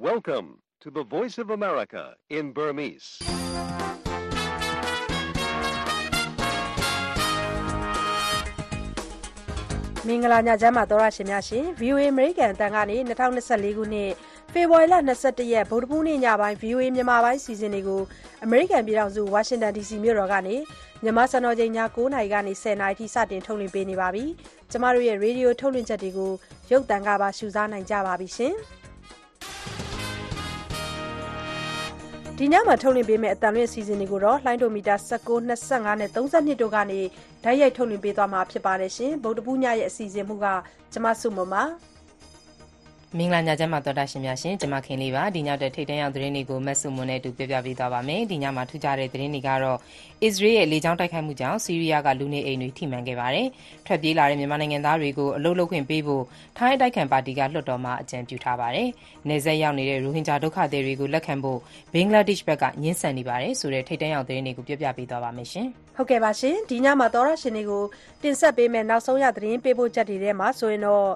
Welcome to the Voice of America in Burmese. ။မင်္ဂလာညချမ်းပါသောရရှင်များရှင် VOA American အတန်ကနေ2024ခုနှစ်ဖေဖော်ဝါရီလ22ရက်ဗုဒ္ဓဘူးနေ့ညပိုင်း VOA မြန်မာပိုင်းစီစဉ်တွေကို American ပြည်ထောင်စု Washington DC မြို့တော်ကနေမြန်မာစံတော်ချိန်ည9:00နာရီကနေ10:00နာရီထိစတင်ထုတ်လွှင့်ပေးနေပါပြီ။ကျမတို့ရဲ့ Radio ထုတ်လွှင့်ချက်တွေကိုရုပ်သံကပါရှုစားနိုင်ကြပါပြီရှင်။ ဒီညမှာထုတ်လွှင့်ပေးမယ့်အတန်လွင့်အစီအစဉ်တွေကိုတော့လှိုင်းဒိုမီတာ19 25နဲ့32တို့ကနေဓာတ်ရိုက်ထုတ်လွှင့်ပေးသွားမှာဖြစ်ပါတယ်ရှင်ဗုဒ္ဓဘူးညရဲ့အစီအစဉ်မှုကကျမစုမမ မင်္ဂလာညချမ်းပါတော်တာရှင်များရှင်ကျွန်မခင်လေးပါဒီညတဲ့ထိတ်တန်းရောက်သတင်းတွေကိုမက်ဆုမွန်နဲ့အတူပြပြပေးသွားပါမယ်ဒီညမှာထူးခြားတဲ့သတင်းတွေကတော့အစ္စရေးရဲ့လေကြောင်းတိုက်ခိုက်မှုကြောင့်ဆီးရီးယားကလူနေအိမ်တွေထိမှန်ခဲ့ပါတယ်ထွက်ပြေးလာတဲ့မြန်မာနိုင်ငံသားတွေကိုအလုလုခွင့်ပေးဖို့ထိုင်းအတိုက်ခံပါတီကလွှတ်တော်မှာအကြံပြုထားပါတယ်နေဆက်ရောက်နေတဲ့ရိုဟင်ဂျာဒုက္ခသည်တွေကိုလက်ခံဖို့ဘင်္ဂလားဒေ့ရှ်ဘက်ကညှင်းဆန်နေပါတယ်ဆိုတဲ့ထိတ်တန်းရောက်သတင်းတွေကိုပြပြပေးသွားပါမယ်ရှင်ဟုတ်ကဲ့ပါရှင်ဒီညမှာတော်ရရှင်တွေကိုတင်ဆက်ပေးမယ်နောက်ဆုံးရသတင်းပေးဖို့ချက်တွေထဲမှာဆိုရင်တော့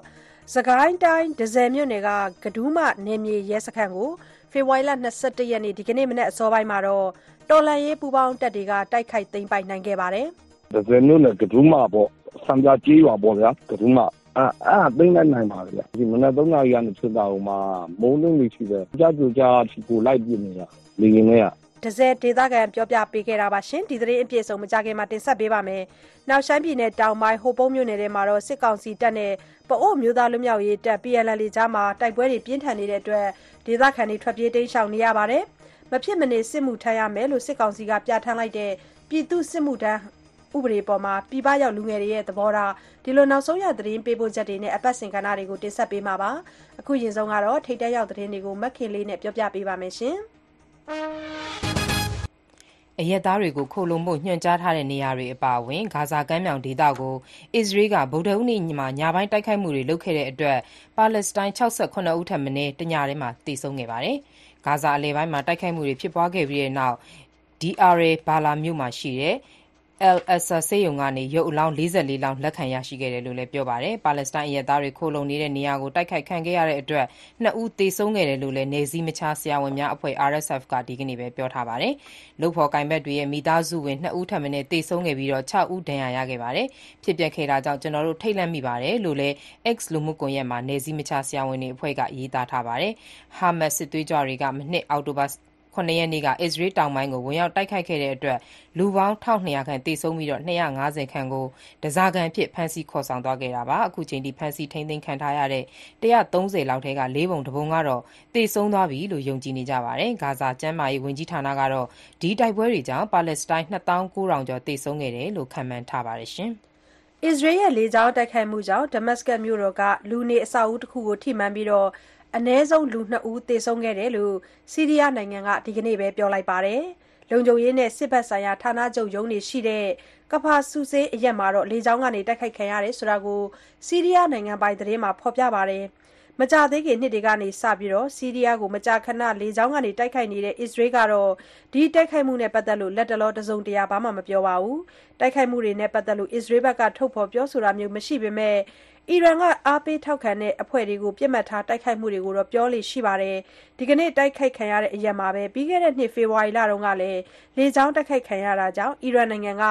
စကိုင်းတိုင်းဒဇယ်မြို့နယ်ကကဒူးမနယ်မြေရဲစခန်းကိုဖေဖော်ဝါရီလ21ရက်နေ့ဒီကနေ့မနက်အစောပိုင်းမှာတော့တော်လန်ရေးပူပေါင်းတပ်တွေကတိုက်ခိုက်သိမ်းပိုက်နိုင်ခဲ့ပါတယ်။ဒဇယ်မြို့နယ်ကဒူးမပေါ့စံပြကြီးရွာပေါ့ဗျာကဒူးမအဲအဲ့သိမ်းလိုက်နိုင်ပါလေ။ဒီမနက်3နာရီကနေဖြစ်တာဟိုမှာမုံလုံးလေးရှိတယ်။ကြားကြကြားဒီကိုလိုက်ပြနေတာလေရင်ထဲက ဒဇယ်ဒေသခံပြောပြပေးခဲ့တာပါရှင်ဒီသတင်းအပြည့်စုံမကြခင်မှာတင်ဆက်ပေးပါမယ်။နောက်ရှမ်းပြည်နယ်တောင်ပိုင်းဟိုပုံးမြို့နယ်ထဲမှာတော့စစ်ကောင်စီတပ်နဲ့ပအို့မျိုးသားလူမျိုးရေးတပ် PLL ကြားမှာတိုက်ပွဲတွေပြင်းထန်နေတဲ့အတွက်ဒေသခံတွေထွက်ပြေးတိမ်းရှောင်နေရပါတယ်။မဖြစ်မနေစစ်မှုထမ်းရမယ်လို့စစ်ကောင်စီကပြဋ္ဌာန်းလိုက်တဲ့ပြည်သူစစ်မှုထမ်းဥပဒေပေါ်မှာပြည်ပရောက်လူငယ်တွေရဲ့သဘောထားဒီလိုနောက်ဆုံးရသတင်းပေးပို့ချက်တွေနဲ့အပတ်စဉ်ကဏ္ဍတွေကိုတင်ဆက်ပေးမှာပါအခုရင်ဆုံးကတော့ထိတ်တဲရောက်သတင်းတွေကိုမက်ခင်လေးနဲ့ပြောပြပေးပါမယ်ရှင် အရက်သားတွေကို ခိုလုံဖို့ ညွှန်ကြားထားတဲ့ နေရာတွေ အပါအဝင် ဂါဇာကမ်းမြောင်ဒေသကို အစ္စရေးက ဗုဒ္ဓဟူးနေ့မှာ ညပိုင်း တိုက်ခိုက်မှုတွေ လုပ်ခဲ့တဲ့အတွက် ပါလက်စတိုင်း68ဦးထက်မနည်း တညတည်းမှာ သေဆုံးခဲ့ပါတယ်။ဂါဇာအလယ်ပိုင်းမှာ တိုက်ခိုက်မှုတွေ ဖြစ်ပွားခဲ့ပြီးတဲ့နောက် Deir al-Balah မြို့မှာရှိတဲ့ Al-Aqsa ဆေးရုံကနေ ရုပ်အလောင်း ၄၄ လောင်း လက်ခံရရှိခဲ့တယ်လို့လည်း ပြောပါတယ်။ပါလက်စတိုင်းအရပ်သားတွေ ခိုလှုံနေတဲ့နေရာကို တိုက်ခိုက်ခံခဲ့ရတဲ့အတွက် ၂ ဦး သေဆုံးခဲ့တယ်လို့လည်း နယ်စည်းမခြား ဆရာဝန်များအဖွဲ့ RSF က ဒီကနေ့ပဲ ပြောထားပါတယ်။လုပ်ဖော်ကိုင်ဘက်တွေရဲ့ မိသားစုဝင် ၂ ဦးထက်မနည်း သေဆုံးခဲ့ပြီး ၆ ဦး ဒဏ်ရာရခဲ့ပါတယ်။ဖြစ်ပျက်ခဲ့တာကြောင့် ကျနော်တို့ ထိတ်လန့်မိပါတယ်လို့လည်း X လူမှုကွန်ရက်မှာ နယ်စည်းမခြား ဆရာဝန်တွေအဖွဲ့က ရေးသားထားပါတယ်။ဟာမတ်စ် စစ်သွေးကြွတွေက မနှစ် အောက်တိုဘာ ၇ ရက်နေ့က အစ္စရေးတောင်ပိုင်းကို ဝင်ရောက်တိုက်ခိုက်ခဲ့တဲ့အတွက် လူပေါင်း ၁,၂၀၀ ခန့် သေဆုံးပြီး ၂၅၀ ခန့်ကို ဓားစာခံအဖြစ် ဖမ်းဆီးခေါ်ဆောင်သွားခဲ့တာပါ။အခုချိန်ထိ ဖမ်းဆီးထိန်းသိမ်းခံထားရတဲ့ ၁၃၀ လောက်ထဲက လေးပုံတစ်ပုံကတော့ သေဆုံးသွားပြီလို့ ယုံကြည်နေကြပါတယ်။ဂါဇာ ကျန်းမာရေးဝန်ကြီးဌာနကတော့ ဒီတိုက်ပွဲတွေကြောင့် ပါလက်စတိုင်း၂သောင်းကိုးထောင်ကျော် သေဆုံးခဲ့တယ်လို့ ခန့်မှန်းထားပါတယ်။အစ္စရေးရဲ့ လေကြောင်းတိုက်ခိုက်မှုကြောင့် ဒမတ်စကတ်မြို့တော်က လူနေအဆောက်အဦတခုကို ထိမှန်ပြီး အနည်းဆုံးလူ2ဦးသေဆုံးခဲ့တယ်လို့ဆီးရီးယားနိုင်ငံကဒီကနေ့ပဲပြောလိုက်ပါတယ်။လုံခြုံရေးနဲ့စစ်ဘက်ဆိုင်ရာဌာနချုပ်ရုံးတွေရှိတဲ့ကဖာဆူဆေးအရက်မှာတော့လေကြောင်းကနေတိုက်ခိုက်ခံရတယ်ဆိုတာကိုဆီးရီးယားနိုင်ငံပိုင်သတင်းမှာဖော်ပြပါတယ်။မကြသေးခင်နှစ်တွေကနေစပြီးဆီးရီးယားကိုမကြာခဏလေကြောင်းကနေတိုက်ခိုက်နေတဲ့အစ္စရေးကတော့ဒီတိုက်ခိုက်မှုနဲ့ပတ်သက်လို့လတ်တလောတစုံတရာဘာမှမပြောပါဘူး။တိုက်ခိုက်မှုတွေနဲ့ပတ်သက်လို့အစ္စရေးဘက်ကထုတ်ဖော်ပြောဆိုတာမျိုးမရှိပေမဲ့ အီရန်ကအားပေးထောက်ခံတဲ့အဖွဲ့တွေကိုပစ်မှတ်ထားတိုက်ခိုက်မှုတွေကိုတော့ပြောလေ့ရှိပါတယ်။ဒီကနေ့တိုက်ခိုက်ခံရတဲ့အရပ်မှာပဲပြီးခဲ့တဲ့နှစ်ဖေဖော်ဝါရီလတုန်းကလည်းလေကြောင်းတိုက်ခိုက်ခံရတာကြောင့်အီရန်နိုင်ငံက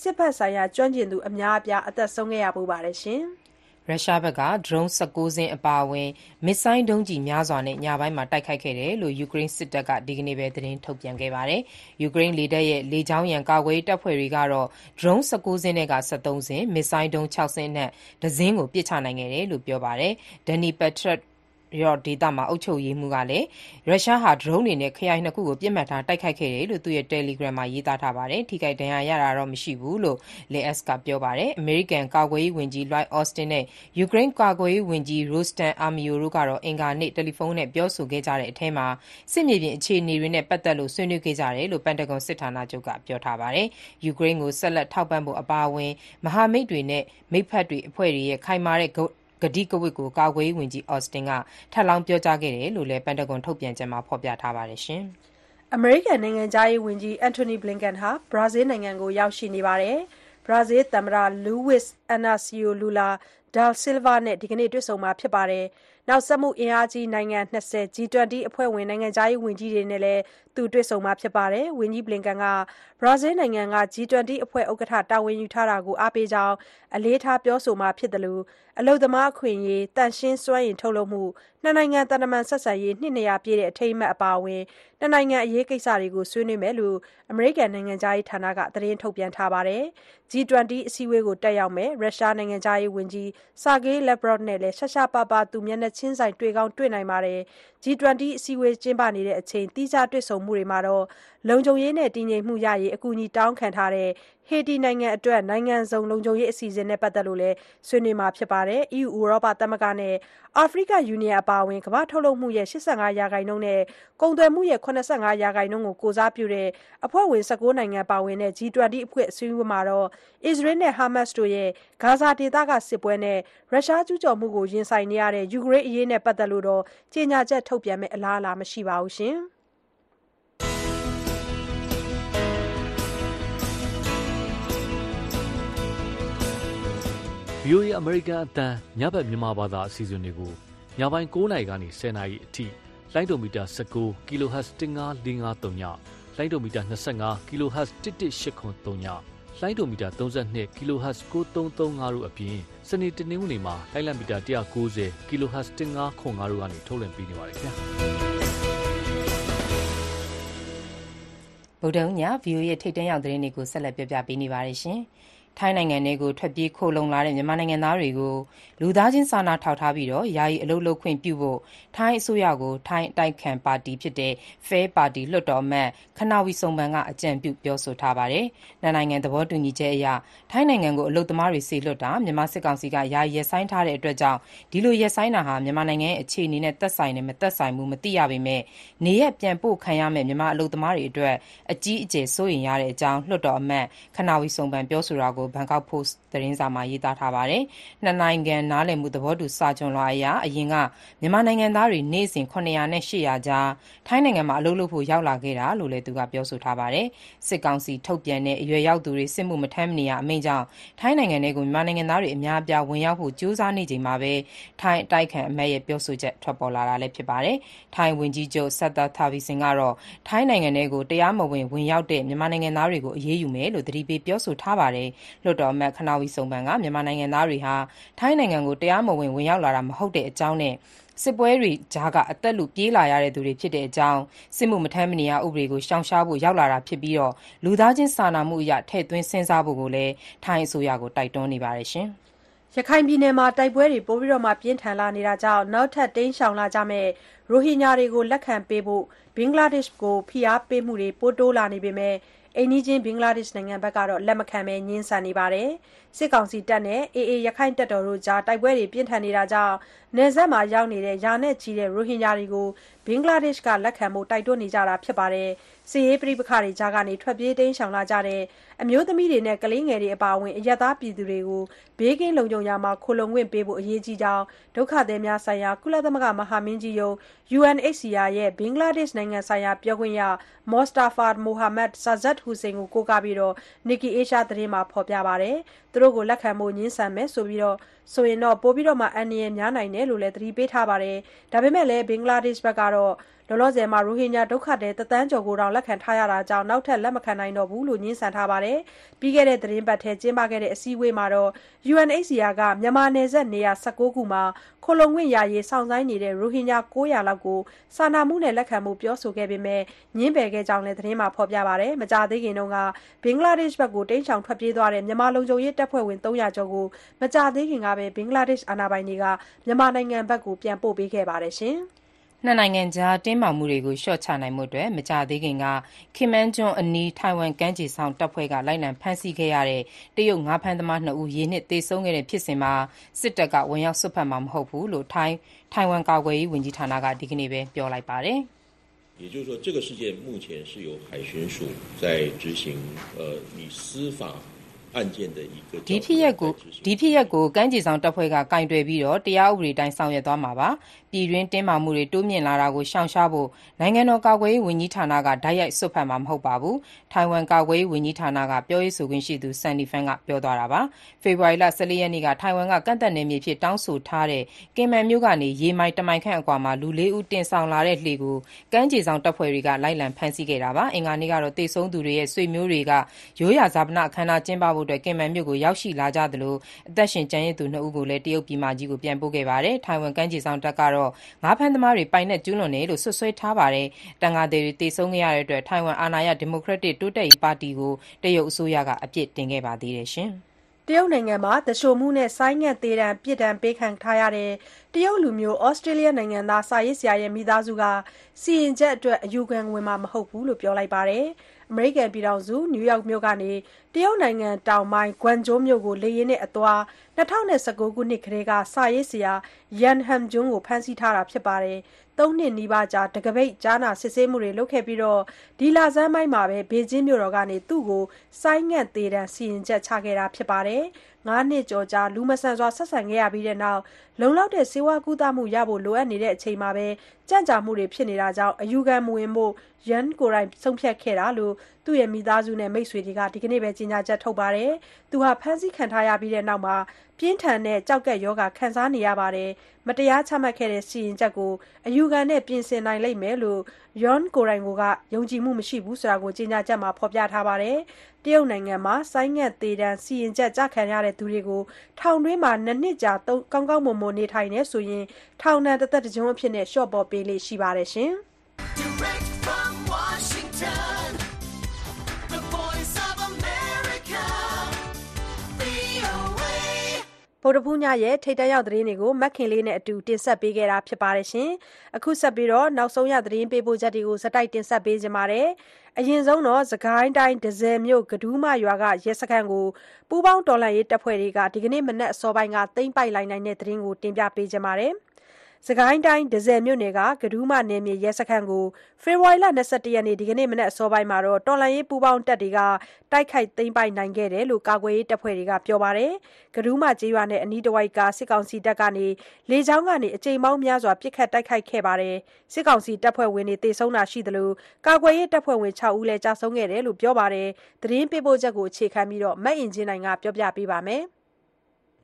စစ်ဘက်ဆိုင်ရာကျွမ်းကျင်သူအများအပြားအသက်ဆုံးခဲ့ရဖူးပါတယ်ရှင်။ ရုရှားဘက်က ဒရုန်း ၁၉ စင်း အပါအဝင် မစ်ဇိုင်းဒုံးကျည်များစွာနဲ့ ညပိုင်းမှာ တိုက်ခိုက်ခဲ့တယ်လို့ ယူကရိန်းစစ်တပ်က ဒီကနေ့ပဲ သတင်းထုတ်ပြန်ခဲ့ပါတယ်။ယူကရိန်းလေတပ်ရဲ့ လေကြောင်းရန် ကာကွယ်ရေးတပ်ဖွဲ့တွေကတော့ ဒရုန်း ၁၉ စင်းထဲက ၁၃ စင်း၊မစ်ဇိုင်းဒုံး ၆ စင်းအနက်တစင်းကို ပစ်ချနိုင်ခဲ့တယ်လို့ ပြောပါတယ်။ Dnipropetrovsk ရော့ဒေသမှာ အုပ်ချုပ်ရေးမှူးကလည်း ရုရှားဟာ ဒရုန်းတွေနဲ့ ခရိုင်နှစ်ခုကို ပစ်မှတ်ထား တိုက်ခိုက်ခဲ့တယ်လို့ သူ့ရဲ့ Telegram မှာ ရေးသားထားပါတယ်။ထိခိုက်ဒဏ်ရာရတာတော့ မရှိဘူးလို့လည်း AS က ပြောပါတယ်။အမေရိကန် ကာကွယ်ရေးဝန်ကြီး Lloyd Austin နဲ့ ယူကရိန်း ကာကွယ်ရေးဝန်ကြီး Rustem Umerov တို့ကတော့ အင်္ဂါနေ့ တယ်လီဖုန်းနဲ့ ပြောဆိုခဲ့ကြတဲ့အထဲမှာ စစ်မြေပြင် အခြေအနေတွေနဲ့ ပတ်သက်လို့ ဆွေးနွေးခဲ့ကြတယ်လို့ ပန်တဂွန်စစ်ဌာနချုပ်က ပြောထားပါတယ်။ယူကရိန်းကို ဆက်လက်ထောက်ပံ့ဖို့ အပါအဝင် မဟာမိတ်တွေနဲ့ မိတ်ဖက်တွေအဖွဲ့တွေရဲ့ ခိုင်မာတဲ့ ကတိကဝတ်ကိုကာကွယ်ရေးဝန်ကြီး Austin ကထပ်လောင်းပြောကြားခဲ့တယ်လို့လည်းပန်တဂွန်ထုတ်ပြန်ချက်မှာဖော်ပြထားပါတယ်။အမေရိကန်နိုင်ငံခြားရေးဝန်ကြီး Antony Blinken ဟာဘရာဇီးနိုင်ငံကိုရောက်ရှိနေပါတယ်။ဘရာဇီးသမ္မတ Luiz Inacio Lula Da Silva နဲ့ဒီကနေ့တွေ့ဆုံမှာဖြစ်ပါတယ်။နောက်စက်မှုအင်အားကြီးနိုင်ငံ၂၀ G20 အဖွဲ့ဝင်နိုင်ငံခြားရေးဝန်ကြီးတွေနဲ့လည်း သူတွေ့ဆုံမှာဖြစ်ပါတယ်။ဝန်ကြီး Blinken ကဘရာဇီးနိုင်ငံက G20 အဖွဲ့ဥက္ကဋ္ဌတာဝန်ယူထားတာကိုအားပေးကြောင်းအလေးထားပြောဆိုမှာဖြစ်သလိုအလုပ်သမားအခွင့်အရေး၊သန့်ရှင်းစွမ်းအင်ထုတ်လုပ်မှု၊နှစ်နိုင်ငံသံတမန်ဆက်ဆံရေးနှစ်၂၀၀ပြည့်အထိမ်းအမှတ်အပါအဝင်နှစ်နိုင်ငံအရေးကိစ္စတွေကိုဆွေးနွေးမယ်လို့အမေရိကန်နိုင်ငံခြားရေးဌာနကသတင်းထုတ်ပြန်ထားပါတယ်။ G20 အစည်းအဝေးကိုတက်ရောက်မယ့်ရုရှားနိုင်ငံခြားရေးဝန်ကြီး Sergei Lavrov နဲ့လည်းရှားရှားပါးပါးမျက်နှာချင်းဆိုင်တွေ့ကောင်းတွေ့နိုင်ပါတယ်။ G20 အစည်းအဝေးကျင်းပနေချိန်သီးခြားတွေ့ဆုံမှုတွေမှာတော့လုံခြုံရေးနဲ့ တည်ငြိမ်မှုရရေး အကူအညီတောင်းခံထားတဲ့ ဟေတီနိုင်ငံအတွက် နိုင်ငံစုံ လုံခြုံရေးအစီအစဉ်နဲ့ ပတ်သက်လို့လည်း ဆွေးနွေးမှာဖြစ်ပါတယ်။ EU ဥရောပသမဂ္ဂနဲ့ အာဖရိက ယူနီယံ အပါအဝင် ကမ္ဘာ့ထုတ်လုပ်မှုရဲ့ ၈၅ ရာခိုင်နှုန်းနဲ့ ကုန်သွယ်မှုရဲ့ ၇၅ ရာခိုင်နှုန်းကို ကိုယ်စားပြုတဲ့ အဖွဲ့ဝင် ၁၉ နိုင်ငံပါဝင်တဲ့ G20 အဖွဲ့အစည်းအဝေးမှာတော့အစ္စရေးနဲ့ ဟာမတ်စ်တို့ရဲ့ ဂါဇာဒေသက စစ်ပွဲနဲ့ ရုရှားကျူးကျော်မှုကို ရင်ဆိုင်နေရတဲ့ ယူကရိန်းအရေးနဲ့ ပတ်သက်လို့တော့ ကြေညာချက်ထုတ်ပြန်မယ့် အလားအလာ မရှိပါဘူး။ VOA အမေရိကန်အသံညဘက်မြန်မာဘာသာအစီအစဉ်တွေကိုညပိုင်း9နာရီကနေ10နာရီအထိလိုင်းဒိုမီတာ19 kHz 15553ညလိုင်းဒိုမီတာ25 kHz 11883ညလိုင်းဒိုမီတာ32 kHz 9335တို့အပြင်စနေတနင်္ဂနွေမှာလိုင်းလံမီတာ190 kHz 1505တို့ကနေထုတ်လွှင့်ပေးနေပါတယ်ခင်ဗျာဗုဒ္ဓည VOA ရဲ့ထိတ်တန့်ရောက်သတင်းတွေကိုဆက်လက်ပြောပြပေးနေပါတယ်ရှင်။ ထိုင်းနိုင်ငံထဲကို ထွက်ပြေးခိုလှုံလာတဲ့ မြန်မာနိုင်ငံသားတွေကို လူသားချင်းစာနာထောက်ထားပြီး ယာယီအလုပ်လုပ်ခွင့်ပြုဖို့ ထိုင်းအစိုးရကို ထိုင်းအတိုက်အခံပါတီ FAIR ပါတီ လွှတ်တော်အမတ် Kannavee Suebsang က အကြံပြုပြောဆိုထားပါတယ်။နှစ်နိုင်ငံသဘောတူညီချက်အရ ထိုင်းနိုင်ငံကို အလုပ်သမားတွေ စေလွှတ်တာ မြန်မာစစ်ကောင်စီက ယာယီရပ်ဆိုင်းထားတဲ့အတွက်ကြောင့် ဒီလိုရပ်ဆိုင်းတာဟာ မြန်မာနိုင်ငံရဲ့ အခြေအနေနဲ့ သက်ဆိုင်တယ် မသက်ဆိုင်ဘူး မသိရပေမဲ့ နေရပ်ပြန်ပို့ခံရမယ့် မြန်မာအလုပ်သမားတွေအတွက် အကြီးအကျယ် စိုးရိမ်ရတဲ့အကြောင်း လွှတ်တော်အမတ် Kannavee Suebsang ပြောဆိုတာကိုဘန်ကောက်ပို့စ်သတင်းစာမှာ ရေးထားပါတယ်။နှစ်နိုင်ငံနားလည်မှုသဘောတူစာချွန်လွှာအရ အရင်က မြန်မာနိုင်ငံသားတွေ နေ့စဉ် ၇၀၀ နဲ့ ၈၀၀ ကြား ထိုင်းနိုင်ငံမှာ အလုပ်လုပ်ဖို့ ရောက်လာခဲ့တာလို့လည်း သူက ပြောဆိုထားပါတယ်။စစ်ကောင်စီထုတ်ပြန်တဲ့ အရွယ်ရောက်သူတွေ စစ်မှုမထမ်းမနေရ အမိန့်ကြောင့် ထိုင်းနိုင်ငံထဲကို မြန်မာနိုင်ငံသားတွေ အများအပြား ဝင်ရောက်ဖို့ ကြိုးစားနေချိန်မှာပဲ ထိုင်းအတိုက်အခံအမတ်ရဲ့ ပြောဆိုချက် ထွက်ပေါ်လာတာလည်း ဖြစ်ပါတယ်။ထိုင်းဝန်ကြီးချုပ် Srettha Thavisin ကတော့ ထိုင်းနိုင်ငံထဲကို တရားမဝင် ဝင်ရောက်တဲ့ မြန်မာနိုင်ငံသားတွေကို အရေးယူမယ်လို့ သတိပေး ပြောဆိုထားပါတယ်။လွှတ်တော်အမတ် Kannavee Suebsang ကမြန်မာနိုင်ငံသားတွေဟာ ထိုင်းနိုင်ငံကို တရားမဝင် ဝင်ရောက်လာတာ မဟုတ်တဲ့အကြောင်းနဲ့ စစ်ပွဲတွေကြားက အသက်လု ပြေးလာရသူတွေ ဖြစ်တဲ့အကြောင်း၊စစ်မှုမထမ်းမနေရ ဥပဒေကို ရှောင်ရှားဖို့ ရောက်လာတာဖြစ်ပြီး လူသားချင်းစာနာမှုအရ ထည့်သွင်းစဉ်းစားဖို့လည်း ထိုင်းအစိုးရကို တိုက်တွန်းနေပါတယ်။ရခိုင်ပြည်နယ်မှာ တိုက်ပွဲတွေ ပိုမိုပြင်းထန်လာနေတာကြောင့် နောက်ထပ် တိမ်းရှောင်လာကြမယ့် ရိုဟင်ဂျာတွေကို လက်ခံပေးဖို့ ဘင်္ဂလားဒေ့ရှ်ကို ဖိအားပေးမှုတွေ ပိုတိုးလာနေပေမဲ့ အိမ်နီးချင်းဘင်္ဂလားဒေ့ရှ်နိုင်ငံကတော့လက်မခံဘဲငြင်းဆန်နေပါတယ်။စစ်ကောင်စီတပ်နဲ့ AA ရက္ခိုင့်တပ်တော်တို့ကြားတိုက်ပွဲတွေပြင်းထန်နေတာကြောင့်နယ်စပ်မှာရောက်နေတဲ့ရာနဲ့ချီတဲ့ရိုဟင်ဂျာတွေကိုဘင်္ဂလားဒေ့ရှ်ကလက်ခံဖို့တိုက်တွန်းနေကြတာဖြစ်ပါတယ်။ စစ်ရေးပဋိပက္ခတွေကြားကထွက်ပြေးတိမ်းရှောင်လာကြတဲ့ အမျိုးသမီးတွေနဲ့ ကလေးငယ်တွေ အပါအဝင် အရပ်သားပြည်သူတွေကို ဘေးကင်းလုံခြုံရာမှာ ခိုလှုံခွင့်ပေးဖို့ အရေးကြီးကြောင်း ဒုက္ခသည်များဆိုင်ရာ ကုလသမဂ္ဂ မဟာမင်းကြီးရုံး UNHCR ရဲ့ ဘင်္ဂလားဒေ့ရှ်နိုင်ငံဆိုင်ရာ ပြောခွင့်ရ Mostafa Mohammad Sazzad Hossain ကို ကိုးကားပြီး Nikkei Asia သတင်းမှာ ဖော်ပြပါတယ်။သူတို့ကို လက်ခံဖို့ ငြင်းဆန်မယ်ဆို ရင်ပိုပြီးအန္တရာယ်များနိုင်တယ်လို့လည်းသတိပေးထားပါတယ်။ဒါပေမဲ့လည်းဘင်္ဂလားဒေ့ရှ်ကတော့ရိုဟင်ဂျာဒုက္ခသည်တသန်းကျော်ကိုတောင်လက်ခံထားရတာကြောင့်နောက်ထပ်လက်မခံနိုင်တော့ဘူးလို့ငြင်းဆန်ထားပါတယ်။ပြီးခဲ့တဲ့သီတင်းပတ်ထဲကျင်းပခဲ့တဲ့အစည်းအဝေးမှာတော့ UNHCR ကမြန်မာနယ်စပ်နေရာ၁၉ခုမှာခိုလှုံခွင့်ရရေးစောင့်ဆိုင်းနေတဲ့ရိုဟင်ဂျာ၉၀၀လောက်ကိုစာနာမှုနဲ့လက်ခံဖို့ပြောဆိုခဲ့ပေမဲ့ငြင်းပယ်ခဲ့ကြောင်းလည်းသတင်းမှာဖော်ပြပါတယ်။မကြာသေးခင်ကဘင်္ဂလားဒေ့ရှ်ကိုတိမ်းရှောင်ထွက်ပြေးသွားတဲ့မြန်မာလုံခြုံရေးတပ်ဖွဲ့ဝင်၃၀၀ကျော်ကိုမကြာသေးခင်ကပဲ ဘင်္ဂလားဒေ့ရှ်အာဏာပိုင်တွေက မြန်မာနိုင်ငံကို ပြန်ပို့ပေးခဲ့ပါတယ်။နှစ်နိုင်ငံကြား တင်းမာမှုတွေလျှော့ချနိုင်ဖို့မကြာသေးခင်က Kinmen ကျွန်းအနီး ထိုင်ဝမ်ကမ်းခြေစောင့်တပ်ဖွဲ့က လိုက်လံဖမ်းဆီးခဲ့တဲ့ တရုတ်ငါးဖမ်းသမားနှစ်ဦး ရေနစ်သေဆုံးခဲ့တဲ့ဖြစ်စဉ်မှာ စစ်တပ်က ဝင်ရောက်စွက်ဖက်မှာ မဟုတ်ဘူးလို့ ထိုင်ဝမ်ကာကွယ်ရေးဝန်ကြီးဌာနက ဒီကနေ့ပဲ ပြောလိုက်ပါတယ်။ ဒီဖြစ်ရပ်ကို ကမ်းခြေစောင့်တပ်ဖွဲ့က ကိုင်တွယ်ပြီးတရားဥပဒေအတိုင်း ဆောင်ရွက်သွားမှာပါ။ ပြပြည်တွင်းတင်းမာမှုတွေ တိုးမြင့်လာတာကို ရှောင်ရှားဖို့ နိုင်ငံတော်ကာကွယ်ရေးဝန်ကြီးဌာနက တိုက်ရိုက်စွက်ဖက်မှာ မဟုတ်ပါဘူး။ထိုင်ဝမ်ကာကွယ်ရေးဝန်ကြီးဌာနက ပြောရေးဆိုခွင့်ရှိသူ Sunny Phan က ပြောသွားတာပါ။ဖေဖော်ဝါရီလ ၁၄ ရက်နေ့က ထိုင်ဝမ်က ကန့်သတ်နယ်မြေအဖြစ် တောင်းဆိုထားတဲ့ ကင်မန်မြို့ကနေ ရေမိုင်တမိုင်ခန့်အကွာမှာ လူလေးဦး တင်ဆောင်လာတဲ့လှေကို ကမ်းခြေစောင့်တပ်ဖွဲ့တွေက လိုက်လံဖမ်းဆီးခဲ့တာပါ။အင်္ဂါနေ့ကတော့ သေဆုံးသူတွေရဲ့ ဆွေမျိုးတွေက ရိုးရာဈာပနအခမ်းအနား ကျင်းပဖို့ ကင်မန်မြို့ကို ရောက်ရှိလာကြသလို အသက်ရှင်ကျန်ရစ်သူနှစ်ဦးကိုလည်း တရုတ်ပြည်မကြီးကို ပြန်ပို့ခဲ့ပါတယ်။ထိုင်ဝမ် ကမ်းခြေစောင့်တပ်ကတော့ငါးဖမ်းသမားတွေ ပိုင်နက်ကျူးလွန်တယ်လို့ စွပ်စွဲထားပါတယ်။တန်ငါသည်တွေ သေဆုံးခဲ့ရတဲ့အတွက် ထိုင်ဝမ်အာဏာရ ဒီမိုကရက်တစ် တိုးတက်ရေးပါတီကို တရုတ်အစိုးရက အပြစ်တင်ခဲ့ပါသေးတယ်ရှင်။တရုတ်နိုင်ငံမှာ သူလျှိုမှုနဲ့ ဆိုင်းငံ့သေဒဏ် ပြစ်ဒဏ်ပေးခံထားရတဲ့ တရုတ်လူမျိုး ဩစတြေးလျနိုင်ငံသား စာရေးဆရာရဲ့ မိသားစုက စီရင်ချက်အတွက် အယူခံဝင်မှာ မဟုတ်ဘူးလို့ ပြောလိုက်ပါတယ်။ အမေရိကန်ပြည်ထောင်စု နယူးယောက်မြို့ကနေ တရုတ်နိုင်ငံတောင်ပိုင်း Guangzhou မြို့ကို လေယာဉ်နဲ့အသွား ၂၀၁၉ ခုနှစ်ကတည်းက စာရေးဆရာ Yan Hengjian ကို ဖမ်းဆီးထားတာဖြစ်ပါတယ်။သုံးနှစ်နီးပါးကြာ တံခါးပိတ် ကြားနာစစ်ဆေးမှုတွေ လုပ်ခဲ့ပြီး ဒီလဆန်းပိုင်းမှာပဲ ဘေကျင်းမြို့တော်ကနေ သူ့ကို ဆိုင်းငံ့သေဒဏ် စီရင်ချက်ချခဲ့တာဖြစ်ပါတယ်။ငါးနှစ်ကျော်ကြာ လူမဆန်စွာ ဆက်ဆံခဲ့ရပြီးတဲ့နောက် လုံလောက်တဲ့ ဆေးဝါးကုသမှုရဖို့ လိုအပ်နေချိန်မှာပဲ ကြန့်ကြာမှုတွေ ဖြစ်နေတာကြောင့် အယူခံမဝင်ဖို့ Yan ကိုယ်တိုင်ဆုံးဖြတ်ခဲ့တာလို့သူ့ရဲ့မိသားစုနဲ့မိတ်ဆွေတွေကဒီကနေ့ပဲကြေညာချက်ထုတ်ပါတယ်။သူဟာဖမ်းဆီးခံထားရပြီးတဲ့နောက်ပြင်းထန်တဲ့ကျောက်ကပ်ရောဂါခံစားနေရပါတယ်။မတရားချမှတ်ခဲ့တဲ့စီရင်ချက်ကိုအယူခံနဲ့ပြင်ဆင်နိုင်လိမ့်မယ်လို့ Yan ကိုယ်တိုင်ကယုံကြည်မှုမရှိဘူးလို့ကြေညာချက်မှာဖော်ပြထားပါတယ်။တရုတ်နိုင်ငံမှာဆိုင်းငံ့သေဒဏ်စီရင်ချက်ကျခံရသူတွေကိုထောင်တွင်းမှာနှစ်နှစ်ကြာကောင်းကောင်းမွန်မွန်နေထိုင်တယ်ဆိုရင်ထောင်ဒဏ်တသက်တကျွန်းအဖြစ်လျှော့ပေါ့ပေးလေ့ရှိပါတယ်။ Direct ဗုဒ္ဓဖူးညရဲ့ထိပ်တန်းရောက်သတင်းတွေကိုမက်ခင်လေးနဲ့အတူတင်ဆက်ပေးခဲ့တာဖြစ်ပါတယ်ရှင်။အခုဆက်ပြီးတော့နောက်ဆုံးရသတင်းပေးပို့ချက်တွေကိုစတိုက်တင်ဆက်ပေးကြပါမယ်။အရင်ဆုံးတော့စကိုင်းတိုင်းဒဇယ်မြို့ကဒူးမရွာကရဲစခန်းကိုပူးပေါင်းတော်လှန်ရေးတပ်ဖွဲ့တွေကဒီကနေ့မနက်အစောပိုင်းကသိမ်းပိုက်လိုက်နိုင်တဲ့သတင်းကိုတင်ပြပေးကြပါမယ်။ စကိုင်းတိုင်းဒဇယ်မြို့နယ်ကကဒူးမနယ်မြေရဲစခန်းကိုဖေဖော်ဝါရီလ21ရက်နေ့ဒီကနေ့မနက်အစောပိုင်းမှာတော်လှန်ရေးပူးပေါင်းတပ်တွေကတိုက်ခိုက်သိမ်းပိုက်နိုင်ခဲ့တယ်လို့ကာကွယ်ရေးတပ်ဖွဲ့တွေကပြောပါတယ်။ကဒူးမကျေးရွာနဲ့အနီးတစ်ဝိုက်ကစစ်ကောင်စီတပ်ကနေလေကြောင်းကနေအကြိမ်ပေါင်းများစွာပစ်ခတ်တိုက်ခိုက်ခဲ့ပါတယ်။စစ်ကောင်စီတပ်ဖွဲ့ဝင်တွေသေဆုံးတာရှိသလိုကာကွယ်ရေးတပ်ဖွဲ့ဝင်6ဦးလည်းကြာဆုံးခဲ့တယ်လို့ပြောပါတယ်။သတင်းပေးပို့ချက်ကိုအခြေခံပြီးမအင်ကြင်းနိုင်ကပြောပြပေးပါမယ်။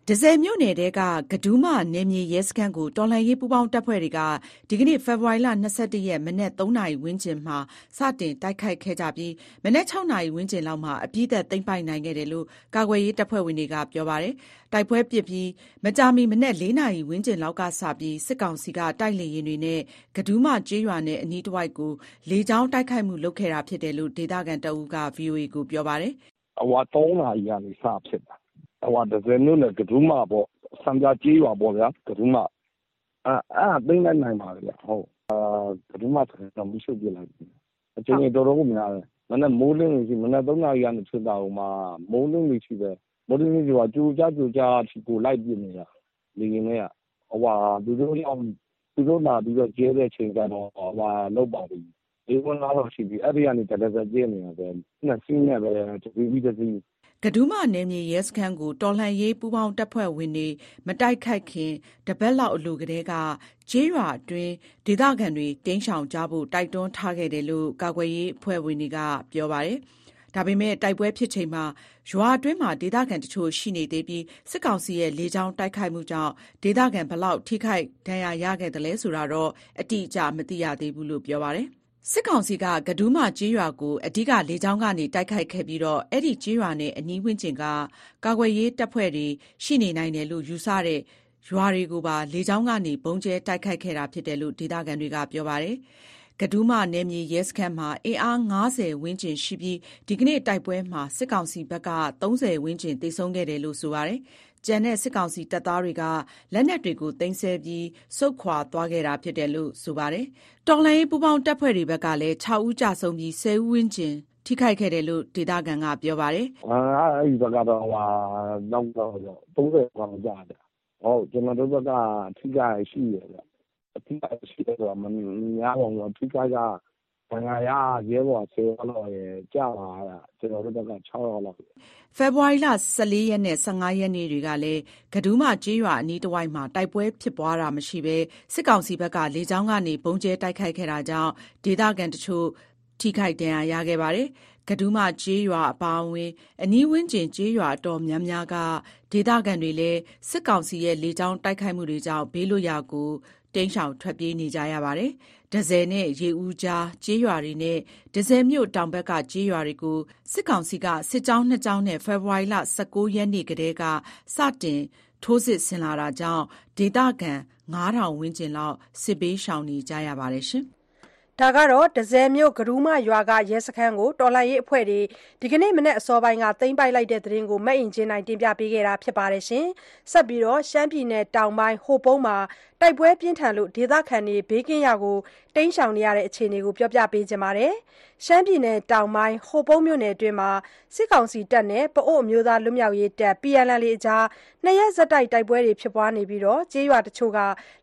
တန့်ဆည်မြို့နယ်ထဲက ကဒူးမနယ်မြေရဲစခန်းကို တော်လှန်ရေးပူးပေါင်းတပ်ဖွဲ့တွေက ဒီကနေ့ ဖေဖော်ဝါရီလ၂၁ ရက် မနက် ၃ နာရီဝန်းကျင်မှာ စတင်တိုက်ခိုက်ခဲ့ကြပြီး မနက် ၆ နာရီဝန်းကျင်လောက်မှာ အပြီးသတ် သိမ်းပိုက်နိုင်ခဲ့တယ်လို့ ကာကွယ်ရေးတပ်ဖွဲ့ဝင်တွေက ပြောပါတယ်။တိုက်ပွဲဖြစ်ပြီး မကြာမီ မနက် ၄ နာရီဝန်းကျင်လောက်ကစပြီး စစ်ကောင်စီက တိုက်လေယာဉ်တွေနဲ့ ကဒူးမကျေးရွာနဲ့ အနီးတဝိုက်ကို လေကြောင်းတိုက်ခိုက်မှု လုပ်ခဲ့တာဖြစ်တယ်လို့ ဒေသခံတဦးကဗွီအိုအေကို ပြောပါတယ်။။၃ နာရီကနေ စဖြစ်တာ။ တန့်ဆည်မြို့နယ်ကဒူးမပေါ့။စံပြကျေးရွာပေါ့ဗျာကဒူးမ။အဲဒါသိမ်းလိုက်နိုင်ပါတယ်ဗျ။ကဒူးမစခန်းတော့မီးရှို့ပစ်လိုက်ပြီ။အခြေအနေတော်တော်ကိုများတယ်။မနက်မိုးလင်းတဲ့အထိမနက်၃နာရီကနေဖြစ်တာမိုးလင်းတဲ့အထိပဲ။မိုးလင်းတဲ့အထိကြိုကြားကြိုကြားအထိကိုလိုက်ပစ်နေတာလေယာဉ်နဲ့က။သူတို့လာပြီးတော့ကြဲတဲ့အချိန်ကျတော့လုပ်ပါပြီ။လေးခွန်းနားလောက်ရှိပြီ။အဲဒီကနေတရစပ်ပစ်နေတာပဲ။နှစ်စီးနဲ့ပဲတစီးပြီးတစီး။ ကဒူးမနယ်မြေရဲစခန်းကို တော်လှန်ရေးပူးပေါင်းတပ်ဖွဲ့ဝင်တွေ မတိုက်ခိုက်ခင် တပတ်လောက်အလိုကတည်းက ကျေးရွာအတွင်း ဒေသခံတွေ တိမ်းရှောင်ကြဖို့ တိုက်တွန်းထားခဲ့တယ်လို့ ကာကွယ်ရေးအဖွဲ့ဝင်တွေက ပြောပါတယ်။ဒါပေမယ့် တိုက်ပွဲဖြစ်ချိန်မှာ ရွာအတွင်းမှာ ဒေသခံတချို့ ရှိနေသေးပြီး စစ်ကောင်စီရဲ့ လေကြောင်းတိုက်ခိုက်မှုကြောင့် ဒေသခံ ဘယ်လောက် ထိခိုက်ဒဏ်ရာရခဲ့သလဲဆိုတာတော့ အတိအကျ မသိရသေးဘူးလို့ ပြောပါတယ်။ စစ်ကောင်စီက ကဒူးမကျေးရွာကို အဓိက လေကြောင်းကနေ တိုက်ခိုက်ခဲ့ပြီး အဲဒီကျေးရွာနဲ့ အနီးဝန်းကျင်က ကာကွယ်ရေးတပ်ဖွဲ့တွေ ရှိနေနိုင်တယ်လို့ ယူဆတဲ့ ရွာတွေကိုပါ လေကြောင်းကနေ ဗုံးကြဲတိုက်ခိုက်ခဲ့တာဖြစ်တယ်လို့ ဒေသခံတွေက ပြောပါတယ်။ကဒူးမနယ်မြေရဲစခန်းမှာ အင်အား ၅၀ ဝန်းကျင်ရှိပြီး ဒီကနေ့ တိုက်ပွဲမှာ စစ်ကောင်စီဘက်က ၃၀ ဝန်းကျင် သေဆုံးခဲ့တယ်လို့ ဆိုပါတယ်။ ကျန်တဲ့ စစ်ကောင်စီတပ်သားတွေက လက်နက်တွေကို သိမ်းဆည်းပြီး ဆုတ်ခွာသွားခဲ့တာဖြစ်တယ်လို့ ဆိုပါတယ်။တော်လှန်ရေးပူးပေါင်းတပ်ဖွဲ့တွေဘက်ကလည်း ၆ ဦးကျဆုံးပြီး ၁၀ ဦးဝန်းကျင် ထိခိုက်ခဲ့တယ်လို့ ဒေသခံက ပြောပါတယ်။။အဲဒီဘက်ကတော့ ၃၀ လောက်ကျတယ်။ကျနော်တို့ဘက်က အထိအခိုက်ရှိတယ်ဗျ။အထိအခိုက်ရှိတယ်ဆိုတာ မများပါဘူး။အထိအခိုက်က ဒဏ်ရာရ ရဲဘော်10ယောက်လောက်ရယ်ကြာလာတာ ကျွန်တော်တို့ဘက်က6ယောက်လောက်ဖေဖော်ဝါရီလ14ရက်နဲ့15ရက်နေ့တွေကလည်း ကဒူးမကျေးရွာအနီးတစ်ဝိုက်မှာ တိုက်ပွဲဖြစ်ပွားတာမရှိဘဲ စစ်ကောင်စီဘက်က လေကြောင်းကနေပုံကျဲတိုက်ခိုက်ခဲ့တာကြောင့် ဒေသခံတချို့ ထိခိုက်ဒဏ်ရာရခဲ့ပါတယ်။ ကဒူးမကျေးရွာအပါအဝင် အနီးဝန်းကျင် ကျေးရွာအတော်များများက ဒေသခံတွေလည်း စစ်ကောင်စီရဲ့ လေကြောင်းတိုက်ခိုက်မှုတွေကြောင့် ဘေးလွတ်ရာကို တိမ်းရှောင်ထွက်ပြေးနေကြရပါတယ်။ဒဇယ်နဲ့ ရေဦးကြား ကျေးရွာတွေနဲ့ဒဇယ်မြို့တောင်ဘက်က ကျေးရွာတွေကို စစ်ကောင်စီက စစ်ကြောင်းနှစ်ကြောင်းနဲ့ ဖေဖော်ဝါရီလ19ရက်နေ့ကတည်းက စတင် ထိုးစစ်ဆင်လာတာကြောင့် ဒေသခံ9000ဝန်းကျင်လောက် စစ်ဘေးရှောင်နေကြရပါတယ်ရှင်။ ဒါကတော့တဇယ်မြို့ကရူးမရွာကရဲစခန်းကိုတော်လှန်ရေးအဖွဲ့တွေဒီကနေ့မနေ့အစောပိုင်းကသိမ်းပိုက်လိုက်တဲ့သတင်းကိုမအင်ဂျင်နိုင်တင်ပြပေးခဲ့တာဖြစ်ပါတယ်ရှင်။ဆက်ပြီးတော့ရှမ်းပြည်နယ်တောင်ပိုင်းဟိုပုံးမှာ တိုက်ပွဲပြင်းထန်လို့ဒေသခံတွေဘေးကင်းရာကိုတိမ်းရှောင်နေရတဲ့အခြေအနေကိုပြောပြပေးချင်ပါတယ်။ရှမ်းပြည်နယ်တောင်ပိုင်းဟိုပုံးမြို့နယ်အတွင်းမှာစစ်ကောင်စီတပ်နဲ့ပအို့အမျိုးသားလွတ်မြောက်ရေးတပ် PNL အကြားနှစ်ရက်ဆက်တိုက်တိုက်ပွဲတွေဖြစ်ပွားနေပြီးတော့ကျေးရွာတချို့က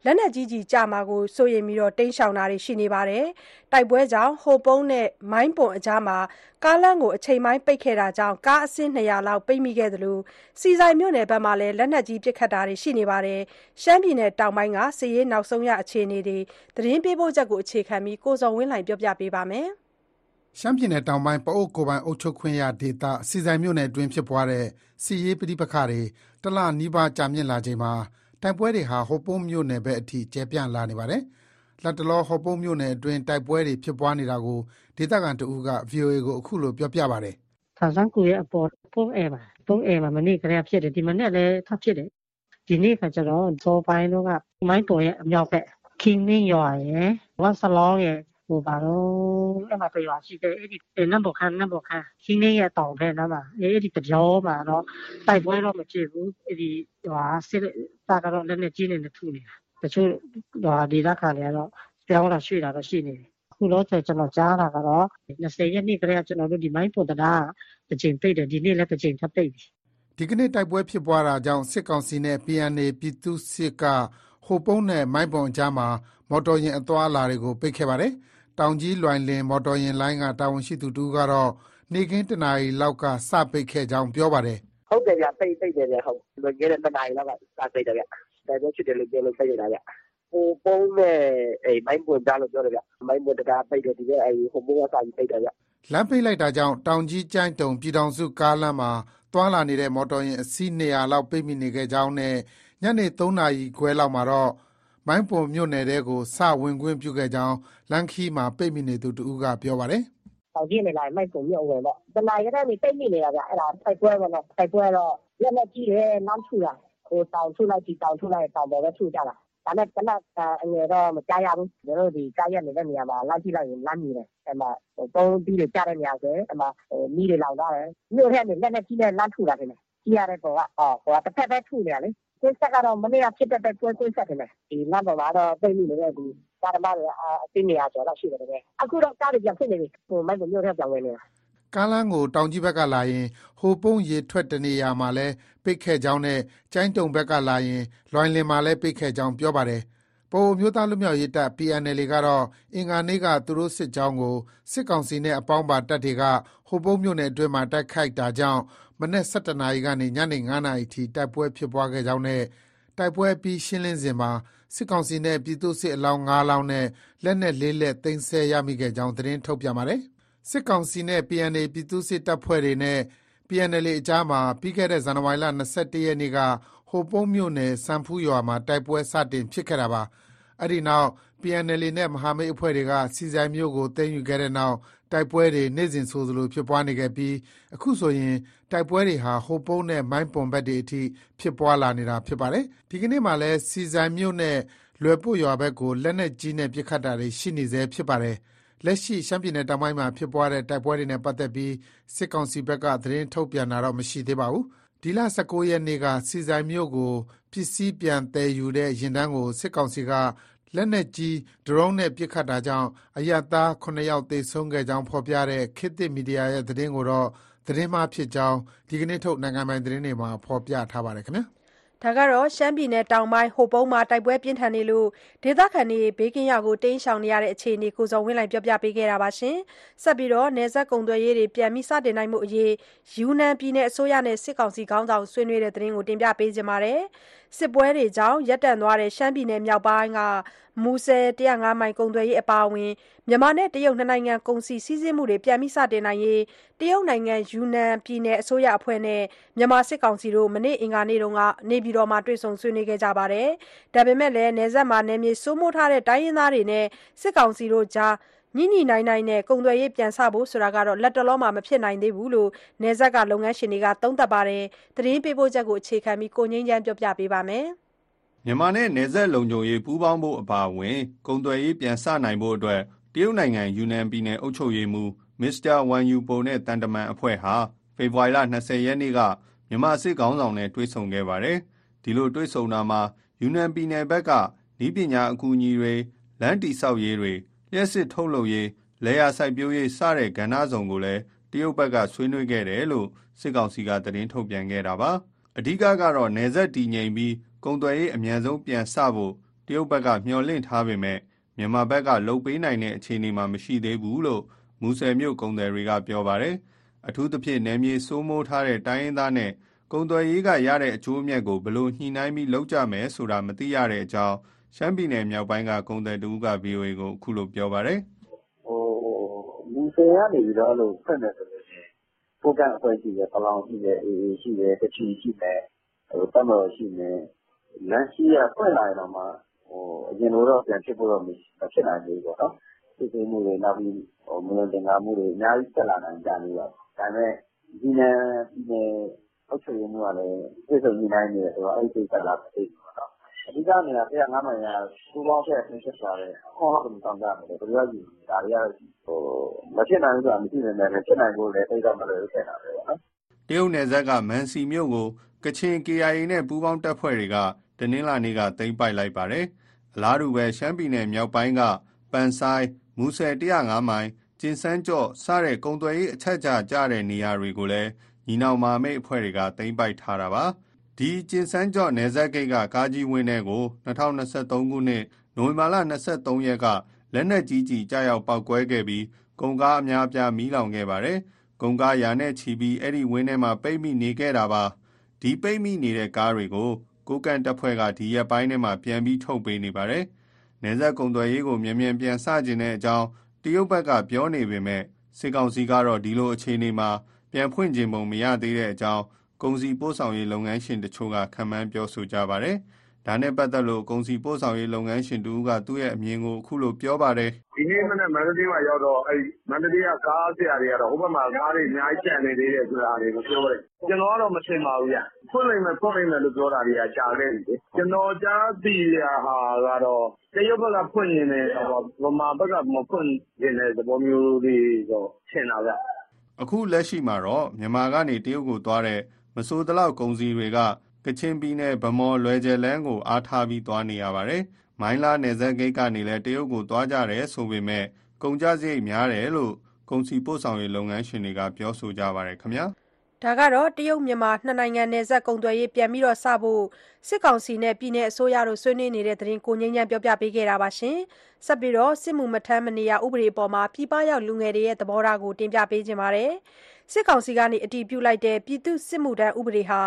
လက်နက်ကြီးကြီးကြမှာကိုစိုးရိမ်ပြီးတော့တိမ်းရှောင်တာတွေရှိနေပါတယ်။တိုက်ပွဲကြောင့်ဟိုပုံးနဲ့မိုင်းပွန်အကြားမှာ ကားလမ်းကို အချိန်ပိုင်းပိတ်ခဲ့တာကြောင့် ကားအစီး200လောက် ပိတ်မိခဲ့သလိုစီဆိုင်မြို့နယ်ဘက်မှာလည်း လက်နက်ကြီးပစ်ခတ်တာတွေ ရှိနေပါတယ်။ရှမ်းပြည်နယ်တောင်ပိုင်းက စစ်ရေးနောက်ဆုံးရအခြေအနေတွေသတင်းပေးပို့ချက်ကို အခြေခံပြီး ကိုဇော်ဝင်းလှိုင်ပြောပြပေးပါမယ်။ရှမ်းပြည်နယ်တောင်ပိုင်း ပအို့ကိုယ်ပိုင်အုပ်ချုပ်ခွင့်ရဒေသစီဆိုင်မြို့နယ်အတွင်းဖြစ်ပွားတဲ့ စစ်ရေးပဋိပက္ခတွေ တလနီးပါးကြာမြင့်လာချိန်မှာ တိုက်ပွဲတွေဟာ ဟိုပုံးမြို့နယ်ဘက်အထိ ကျယ်ပြန့်လာနေပါတယ်။ လတ်တလောဟိုပုံးမြို့နယ်အတွင်း တိုက်ပွဲတွေ ဖြစ်ပွားနေတာကို ဒေသခံတဦးက VOA ကို အခုလို ပြောပြပါတယ်။။ဆန်ဆန်းကူရဲ့အပေါ်ပုံးအဲမှာပုံးအဲမှာ မနေ့ကလေးက ဖြစ်တယ် ဒီမနေ့လည်း ထပ်ဖြစ်တယ်။ဒီနေ့ကကျတော့ဇော်ပိုင်းတော့ကမိုင်းပေါ်ရဲ့ အမြောက်ဘက် ခင်းမင်းရွာရယ်ဝမ်ဆလောင်းရယ် ဟိုပါတော့အဲ့မှာ တရွာရှိတယ် အဲ့ဒီနတ်ဘော်ခမ်းနတ်ဘော်ခမ်း ခင်းမင်းရဲ့တောင်ဘက်နားမှာ အဲ့ဒီကြောမှာတော့ တိုက်ပွဲတော့ မဖြစ်ဘူး အဲ့ဒီဟိုစစ်တပ်ကတော့ လက်နဲ့ကြီးနေနေထုနေတာ တချို့ဟိုဒေသခံတွေကတော့ပြောင်းလာရွှေ့လာတော့ရှိနေတယ်ခုတော့ကျွန်တော်ကြားတာကတော့20ရက်နေ့ကလေးကကျွန်တော်တို့ဒီမိုင်းပေါ်တရားတစ်ချိန်ပိတ်တယ်ဒီနေ့လည်းတစ်ချိန်ထပ်ပိတ်ပြီဒီကနေ့တိုက်ပွဲဖြစ်ပွားတာကြောင့်စစ်ကောင်စီနဲ့ PNA ပြည်သူ့စစ်ကဟိုပုံးနဲ့မိုင်းပွန်အကြားမှာမော်တော်ယာဉ်အသွားအလာတွေကိုပိတ်ခဲ့ပါတယ်။တောင်ကြီးလွိုင်လင်မော်တော်ယာဉ်လိုင်းကတာဝန်ရှိသူတဦးကတော့နေ့ခင်းတနာရီလောက်ကစပိတ်ခဲ့ကြောင်းပြောပါတယ်ဟုတ်တယ်ဗျပိတ်ပိတ်တယ်ဗျဟုတ်လွန်ခဲ့တဲ့နှစ်နာရီလောက်ကစပိတ်တယ်ဗျ တိုက်ပွဲဖြစ်တယ်လို့ပြောလို့ပိတ်ရတာဗျဟိုပုံးနဲ့အဲမိုင်းပွင့်ကြားလို့ပြောတယ်ဗျမိုင်းပွင့်တကားပိတ်တယ်ဒီကအဲဟိုပုံးကစာကြီးပိတ်တယ်ဗျ။လမ်းပိတ်လိုက်တာကြောင့်တောင်ကြီးကျိုင်းတုံပြည်ထောင်စုကားလမ်းမှာသွားလာနေတဲ့မော်တော်ယာဉ်အစီး200လောက်ပိတ်မိနေခဲ့ကြောင်းနဲ့ညနေ3နာရီခွဲလောက်မှာတော့မိုင်းပွန်မြို့နယ်ထဲကိုစဝင်ခွင့်ပြုခဲ့ကြောင်းလမ်းခီးမှာပိတ်မိနေသူတဦးကပြောပါတယ်။တောင်ကြီးနေလာမိုက်ပုံမြုပ်ဝင်တော့တနာရီကနေပိတ်မိနေတာဗျအဲ့ဒါတိုက်ပွဲပေါ့နော်တိုက်ပွဲတော့လက်လက်ကြီးတယ်လမ်းထူတာ ဟိုတောင်ထူလိုက်ဒီတောင်ထူလိုက်တောင်ပေါ်ပဲထူကြတာဒါနဲ့ကနအငယ်တော့မကြားရဘူးကျွန်တော်တို့ဒီကြားရက်နေတဲ့နေရာမှာလမ်းကြည့်လိုက်ရင်လမ်းမြည်တယ်အဲ့မှာသုံးပြီးတွေကြားတဲ့နေရာဆိုရင်အဲ့မှာမီးတွေလောင်သွားတယ်မြို့ထဲကနေလက်လက်ကြီးနဲ့လမ်းထူတာတင်တယ်ကြီးရတဲ့ပေါ်ကအော်ဟိုကတစ်ဖက်ပဲထူနေရလေကွင်းဆက်ကတော့မနေ့ကဖြစ်တဲ့ပွဲကွင်းဆက်တယ်ဒီလမ်းပေါ်မှာတော့ပိတ်မိနေတဲ့ဒီကားသမားတွေအသိနေရကျော်တော့ရှိတယ်တကယ်အခုတော့ကားတွေပြန်ဖြစ်နေပြီဟိုမိုက်ကိုမြို့ထဲပြန်ဝင်နေတာ ကားလမ်းကို တောင်ကြီးဘက်ကလာရင် ဟိုပုံးရေထွက်တနေရာမှာလည်း ပိတ်ခဲ့ကြောင်းနဲ့ ကျိုင်းတုံဘက်ကလာရင် လွိုင်လင်မှာလည်း ပိတ်ခဲ့ကြောင်း ပြောပါတယ်။ပအိုမျိုးသားလွတ်မြောက်ရေးတပ် PNLA ကတော့ အင်္ဂါနေ့က သူတို့စစ်ကြောင်းကို စစ်ကောင်စီနဲ့ အပေါင်းပါတပ်တွေက ဟိုပုံးမြို့နယ်အတွင်းမှာ တိုက်ခိုက်တာကြောင့် မနက် ၁၁ နာရီကနေ ညနေ ၅ နာရီအထိ တိုက်ပွဲဖြစ်ပွားခဲ့ကြောင်းနဲ့ တိုက်ပွဲအပြီး ရှင်းလင်းစဉ်မှာ စစ်ကောင်စီနဲ့ ပြည်သူ့စစ်အလောင်း ၅ လောင်းနဲ့ လက်နက် ၄ လက် သိမ်းဆည်းရမိခဲ့ကြောင်း သတင်းထုတ်ပြန်ပါတယ်။ စစ်ကောင်စီနဲ့ PNA ပြည်သူ့စစ်တပ်ဖွဲ့တွေနဲ့ PNLA အကြားမှာ ပြီးခဲ့တဲ့ ဇန်နဝါရီလ ၂၁ ရက်နေ့က ဟိုပုံးမြို့နယ် စံဖူးရွာမှာ တိုက်ပွဲ စတင်ဖြစ်ခဲ့တာပါ။အဲဒီနောက် PNLA နဲ့ မဟာမိတ်အဖွဲ့တွေက ဆီဆိုင်မြို့ကို သိမ်းယူခဲ့တဲ့နောက် တိုက်ပွဲတွေ နေ့စဉ်ဆိုသလို ဖြစ်ပွားနေခဲ့ပြီး အခုဆိုရင် တိုက်ပွဲတွေဟာ ဟိုပုံးနဲ့ မိုင်းပွန်ဘက်တွေအထိ ဖြစ်ပွားလာနေတာဖြစ်ပါတယ်။ဒီကနေ့မှာလည်း ဆီဆိုင်မြို့နဲ့ လွယ်ပွတ်ရွာဘက်ကို လက်နက်ကြီးနဲ့ ပစ်ခတ်တာတွေ ရှိနေဆဲဖြစ်ပါတယ်။ လက်ရှိ ရှမ်းပြည်နယ်တောင်ပိုင်းမှာ ဖြစ်ပွားတဲ့ တိုက်ပွဲတွေနဲ့ပတ်သက်ပြီး စစ်ကောင်စီဘက်က သတင်းထုတ်ပြန်တာတော့ မရှိသေးပါဘူး။ဒီလ ၁၉ ရက်နေ့က ဆီဆိုင်မြို့ကို ပစ္စည်းပြန်သယ်ယူတဲ့ ယာဉ်တန်းကို စစ်ကောင်စီက လက်နက်ကြီး၊ဒရုန်းနဲ့ ပစ်ခတ်တာကြောင့် အရပ်သား ၇ ယောက် သေဆုံးခဲ့ကြောင်း ဖော်ပြတဲ့ ခေတ်သစ်မီဒီယာရဲ့ သတင်းကိုတော့ သတင်းမှားဖြစ်ကြောင်း ဒီကနေ့ထုတ် နိုင်ငံပိုင်သတင်းတွေမှာ ဖော်ပြထားပါတယ်ခင်ဗျာ။ ဒါကတော့ ရှမ်းပြည်နယ်တောင်ပိုင်း ဟိုပုံးမှာ တိုက်ပွဲပြင်းထန်နေလို့ ဒေသခံတွေ ဘေးကင်းရာကို တိမ်းရှောင်နေရတဲ့ အခြေအနေ ကိုဇော်ဝင်းလှိုင်ပြောပြပေးခဲ့တာပါရှင်။ဆက်ပြီးတော့နယ်စပ်ကုန်သွယ်ရေးတွေ ပြန်ပြီးစတင်နိုင်မှုအရေး ယူနန်ပြည်နယ်အစိုးရနဲ့ စစ်ကောင်စီခေါင်းဆောင် ဆွေးနွေးတဲ့သတင်းကို တင်ပြပေးကြပါမယ်။ စစ်ပွဲတွေကြောင့်ရပ်တန့်သွားတဲ့ ရှမ်းပြည်နယ်မြောက်ပိုင်းက မူဆယ်105မိုင် ကုန်သွယ်ရေး အပါအဝင် မြန်မာနဲ့ တရုတ် နှစ်နိုင်ငံ ကုန်စည်စည်းစိမ်မှုတွေ ပြန်ပြီးစတင်နိုင်ရေး တရုတ်နိုင်ငံ ယူနန်ပြည်နယ် အစိုးရအဖွဲ့နဲ့ မြန်မာစစ်ကောင်စီတို့ မနေ့ အင်္ဂါနေ့တုန်းကနေပြည်တော်မှာ တွေ့ဆုံဆွေးနွေးခဲ့ကြပါတယ်။ဒါပေမဲ့လည်း နယ်စပ်မှာ နယ်မြေစိုးမိုးထားတဲ့ တိုင်းရင်းသားတွေနဲ့ စစ်ကောင်စီတို့ကြား ညှိညှိနှိုင်းနှိုင်းနဲ့ ကုန်သွယ်ရေးပြန်ဆဖို့ဆိုတာကတော့လက်တလုံးမှာ မဖြစ်နိုင်သေးဘူးလို့ နယ်စပ်က လုပ်ငန်းရှင်တွေက သုံးသပ်ပါတယ်။သတင်းပေးပို့ချက်ကို အခြေခံပြီး ကိုငင်းချမ်းပြောပြပေးပါမယ်။မြန်မာနဲ့ နယ်စပ်လုံခြုံရေး ပူးပေါင်းဖို့အပါအဝင် ကုန်သွယ်ရေးပြန်စနိုင်ဖို့အတွက် တရုတ်နိုင်ငံ ယူနန်ပြည်နယ် အုပ်ချုပ်ရေးမှူးမစ္စတာဝမ်ယူပိုနဲ့တန်တမန်အဖွဲ့ဟာ ဖေဖော်ဝါရီလ20ရက်နေ့က မြန်မာစစ်ကောင်ဆောင်နဲ့ တွေ့ဆုံခဲ့ပါတယ်။ဒီလိုတွေ့ဆုံတာမှာ ယူနန်ပြည်နယ်ဘက်ကဤပညာအကူအညီတွေ လမ်းတိဆောက်ရေးတွေ လျှက်စစ်ထုတ်လုပ်ရေးလေယာစိုက်ပျိုးရေး စတဲ့ကဏ္ဍစုံကိုလည်း တရုတ်ဘက်က ဆွေးနွေးခဲ့တယ်လို့ စစ်ကောင်စီက သတင်းထုတ်ပြန်ခဲ့တာပါ။အဓိကကတော့ နယ်စပ်တည်ငြိမ်ပြီး ကုန်သွယ်ရေး အမြန်ဆုံးပြန်စဖို့ တရုတ်ဘက်က မျှော်လင့်ထားပေမဲ့ မြန်မာဘက်က လုပ်ပေးနိုင်တဲ့ အခြေအနေမှာ မရှိသေးဘူးလို့ မူဆယ်မြို့ ကုန်သည်တွေက ပြောပါတယ်။အထူးသဖြင့် နယ်မြေစိုးမိုးထားတဲ့ တိုင်းရင်းသားနဲ့ ကုန်သွယ်ရေးကရတဲ့ အကျိုးအမြတ်ကို ဘယ်လိုညှိနှိုင်းပြီး လုပ်ကြမယ်ဆိုတာ မသိရတဲ့အကြောင်း ရှမ်းပြည်နယ်မြောက်ပိုင်းက ကုန်သည်တဦးက VOA ကို အခုလို ပြောပါတယ်ဟိုမူဆယ်ကနေပြီးတော့ အဲ့လိုဖွင့်တယ်ဆိုလို့ရှိရင်ပိုကန်အဖွဲ့ရှိတယ် ပလောင်ရှိတယ်အေအေရှိတယ်တချီရှိတယ်ဟိုတမတော်ရှိတယ် လမ်းရှိရဖွင့်လာရင်တော့မှဟိုအရင်လိုတော့ ပြန်ဖြစ်ဖို့တော့ မဖြစ်နိုင်သေးဘူးပေါ့နော် စစ်ဆေးမှုတွေ နောက်ပြီးဟိုမလွန်တင်ကားမှုတွေ အများကြီးဆက်လာနိုင်ကြနေတော့ဒါပေမဲ့ဒီနယ်ဒီနယ်အောက်ချုပ်ရင်းမှုကလည်းပြည်စုံညီနိုင်နေတယ်ဆိုတော့ အဲ့ဒီကိစ္စလာမသိဘူးပေါ့နော် အဓိကနေရာ105မိုင်ကစူပေါင်းဆက်ဆင်းဆက်လာတယ်အခေါ်ဟုတ်ကိုတောင်းကြတယ်ဘယ်လိုယူဒါတွေကဟိုမဖြစ်နိုင်ဘူးဆိုတာမရှိနေတယ်ဖြစ်နိုင်ဖို့လည်း သိတော့ မလို့ဖြစ်တာပဲပေါ့နော်။တရုတ်နယ်စပ်က မန်စီမြို့ကို ကချင် KIA နဲ့ ပူးပေါင်းတပ်ဖွဲ့တွေက တနင်္လာနေ့က သိမ်းပိုက်လိုက်ပါတယ်။အလားတူပဲ ရှမ်းပြည်နယ်မြောက်ပိုင်းက ပန်ဆိုင်မူဆယ်105မိုင် ကျင်စန်းကျော့ စတဲ့ ကုန်သွယ်ရေး အချက်အချာကျတဲ့ နေရာတွေကိုလည်း ညီနောင်မဟာမိတ်အဖွဲ့တွေက သိမ်းပိုက်ထားတာပါ။ ဒီကျင်စန်းကျော့နယ်စပ်ဂိတ်ကကားကြီးဝင်းထဲကို2023ခုနှစ်နိုဝင်ဘာလ23ရက်ကလက်နက်ကြီးကြီးကြားရောက်ပောက်ကွဲခဲ့ပြီးကုန်ကားအများအပြားမီးလောင်ခဲ့ပါတယ်။ကုန်ကားရာနဲ့ချီပြီးအဲ့ဒီဝင်းထဲမှာပိတ်မိနေခဲ့တာပါ။ဒီပိတ်မိနေတဲ့ကားတွေကိုကိုကန့်တပ်ဖွဲ့ကဒီရက်ပိုင်းထဲမှာပြန်ပြီးထုတ်ပေးနေပါတယ်။နယ်စပ်ကုန်သွယ်ရေးကိုမြန်မြန်ပြန်စကျင်တဲ့အကြောင်းတရုတ်ဘက်ကပြောနေပေမဲ့စစ်ကောင်စီကတော့ဒီလိုအခြေအနေမှာပြန်ဖွင့်ခြင်းပုံမရသေးတဲ့အကြောင်း ကုန်စည်ပို့ဆောင်ရေးလုပ်ငန်းရှင်တချို့ကခန့်မှန်းပြောဆိုကြပါတယ်။ဒါနဲ့ပတ်သက်လို့ကုန်စည်ပို့ဆောင်ရေးလုပ်ငန်းရှင်တူကသူ့ရဲ့အမြင်ကိုအခုလိုပြောပါတယ်ဒီနေ့မနေ့မန္တလေးမှာရောက်တော့အဲ့မန္တလေးကကားဆရာတွေကတော့ဟိုဘက်မှာကားတွေအများကြီးကျန်နေသေးတယ်ဆိုတာတွေကိုပြောတယ်ကျွန်တော်ကတော့မထင်ပါဘူးဗျဖွင့်လိုက်မယ်ဖွင့်လိုက်မယ်လို့ပြောတာတွေကကြာခဲ့ပြီလေကျွန်တော်ကြားသိရဟာကတော့တရုတ်ဘက်ကဖွင့်ရင်လည်းဗမာဘက်ကမဖွင့်ရင်လည်းသဘောမျိုးလေးတော့ထင်တာဗျ။အခုလက်ရှိမှာတော့မြန်မာကနေတရုတ်ကိုသွားတဲ့မ ဆိုးတလောက်ကုန်စည်တွေက ကချင်ပြည်နယ်ဗမော်လွယ်ကျယ်လန်းကို အားထားပြီး သွားနေရပါတယ်။မိုင်းလားနယ်စပ်ဂိတ်ကနေလည်း တရုတ်ကို သွားကြတယ်ဆိုပေမဲ့ ကုန်ကျစရိတ်များတယ်လို့ ကုန်စည်ပို့ဆောင်ရေး လုပ်ငန်းရှင်တွေက ပြောဆိုကြပါတယ်ခင်ဗျာ။ဒါကတော့တရုတ်မြန်မာ နှစ်နိုင်ငံနယ်စပ်ကုန်သွယ်ရေး ပြန်ပြီးတော့စဖို့ စစ်ကောင်စီနဲ့ ပြည်내အစိုးရတို့ ဆွေးနွေးနေတဲ့သတင်းကိုငင်းချမ်းပြောပြပေးခဲ့တာပါရှင်။ဆက်ပြီးတော့စစ်မှုမထမ်းမနေရ ဥပဒေအပေါ်မှာပြည်ပရောက် လူငယ်တွေရဲ့ သဘောထားကို တင်ပြပေးခြင်းပါတယ်။ စစ်ကောင်စီကနေ အတည်ပြုလိုက်တဲ့ ပြည်သူစစ်မှုထမ်းဥပဒေဟာ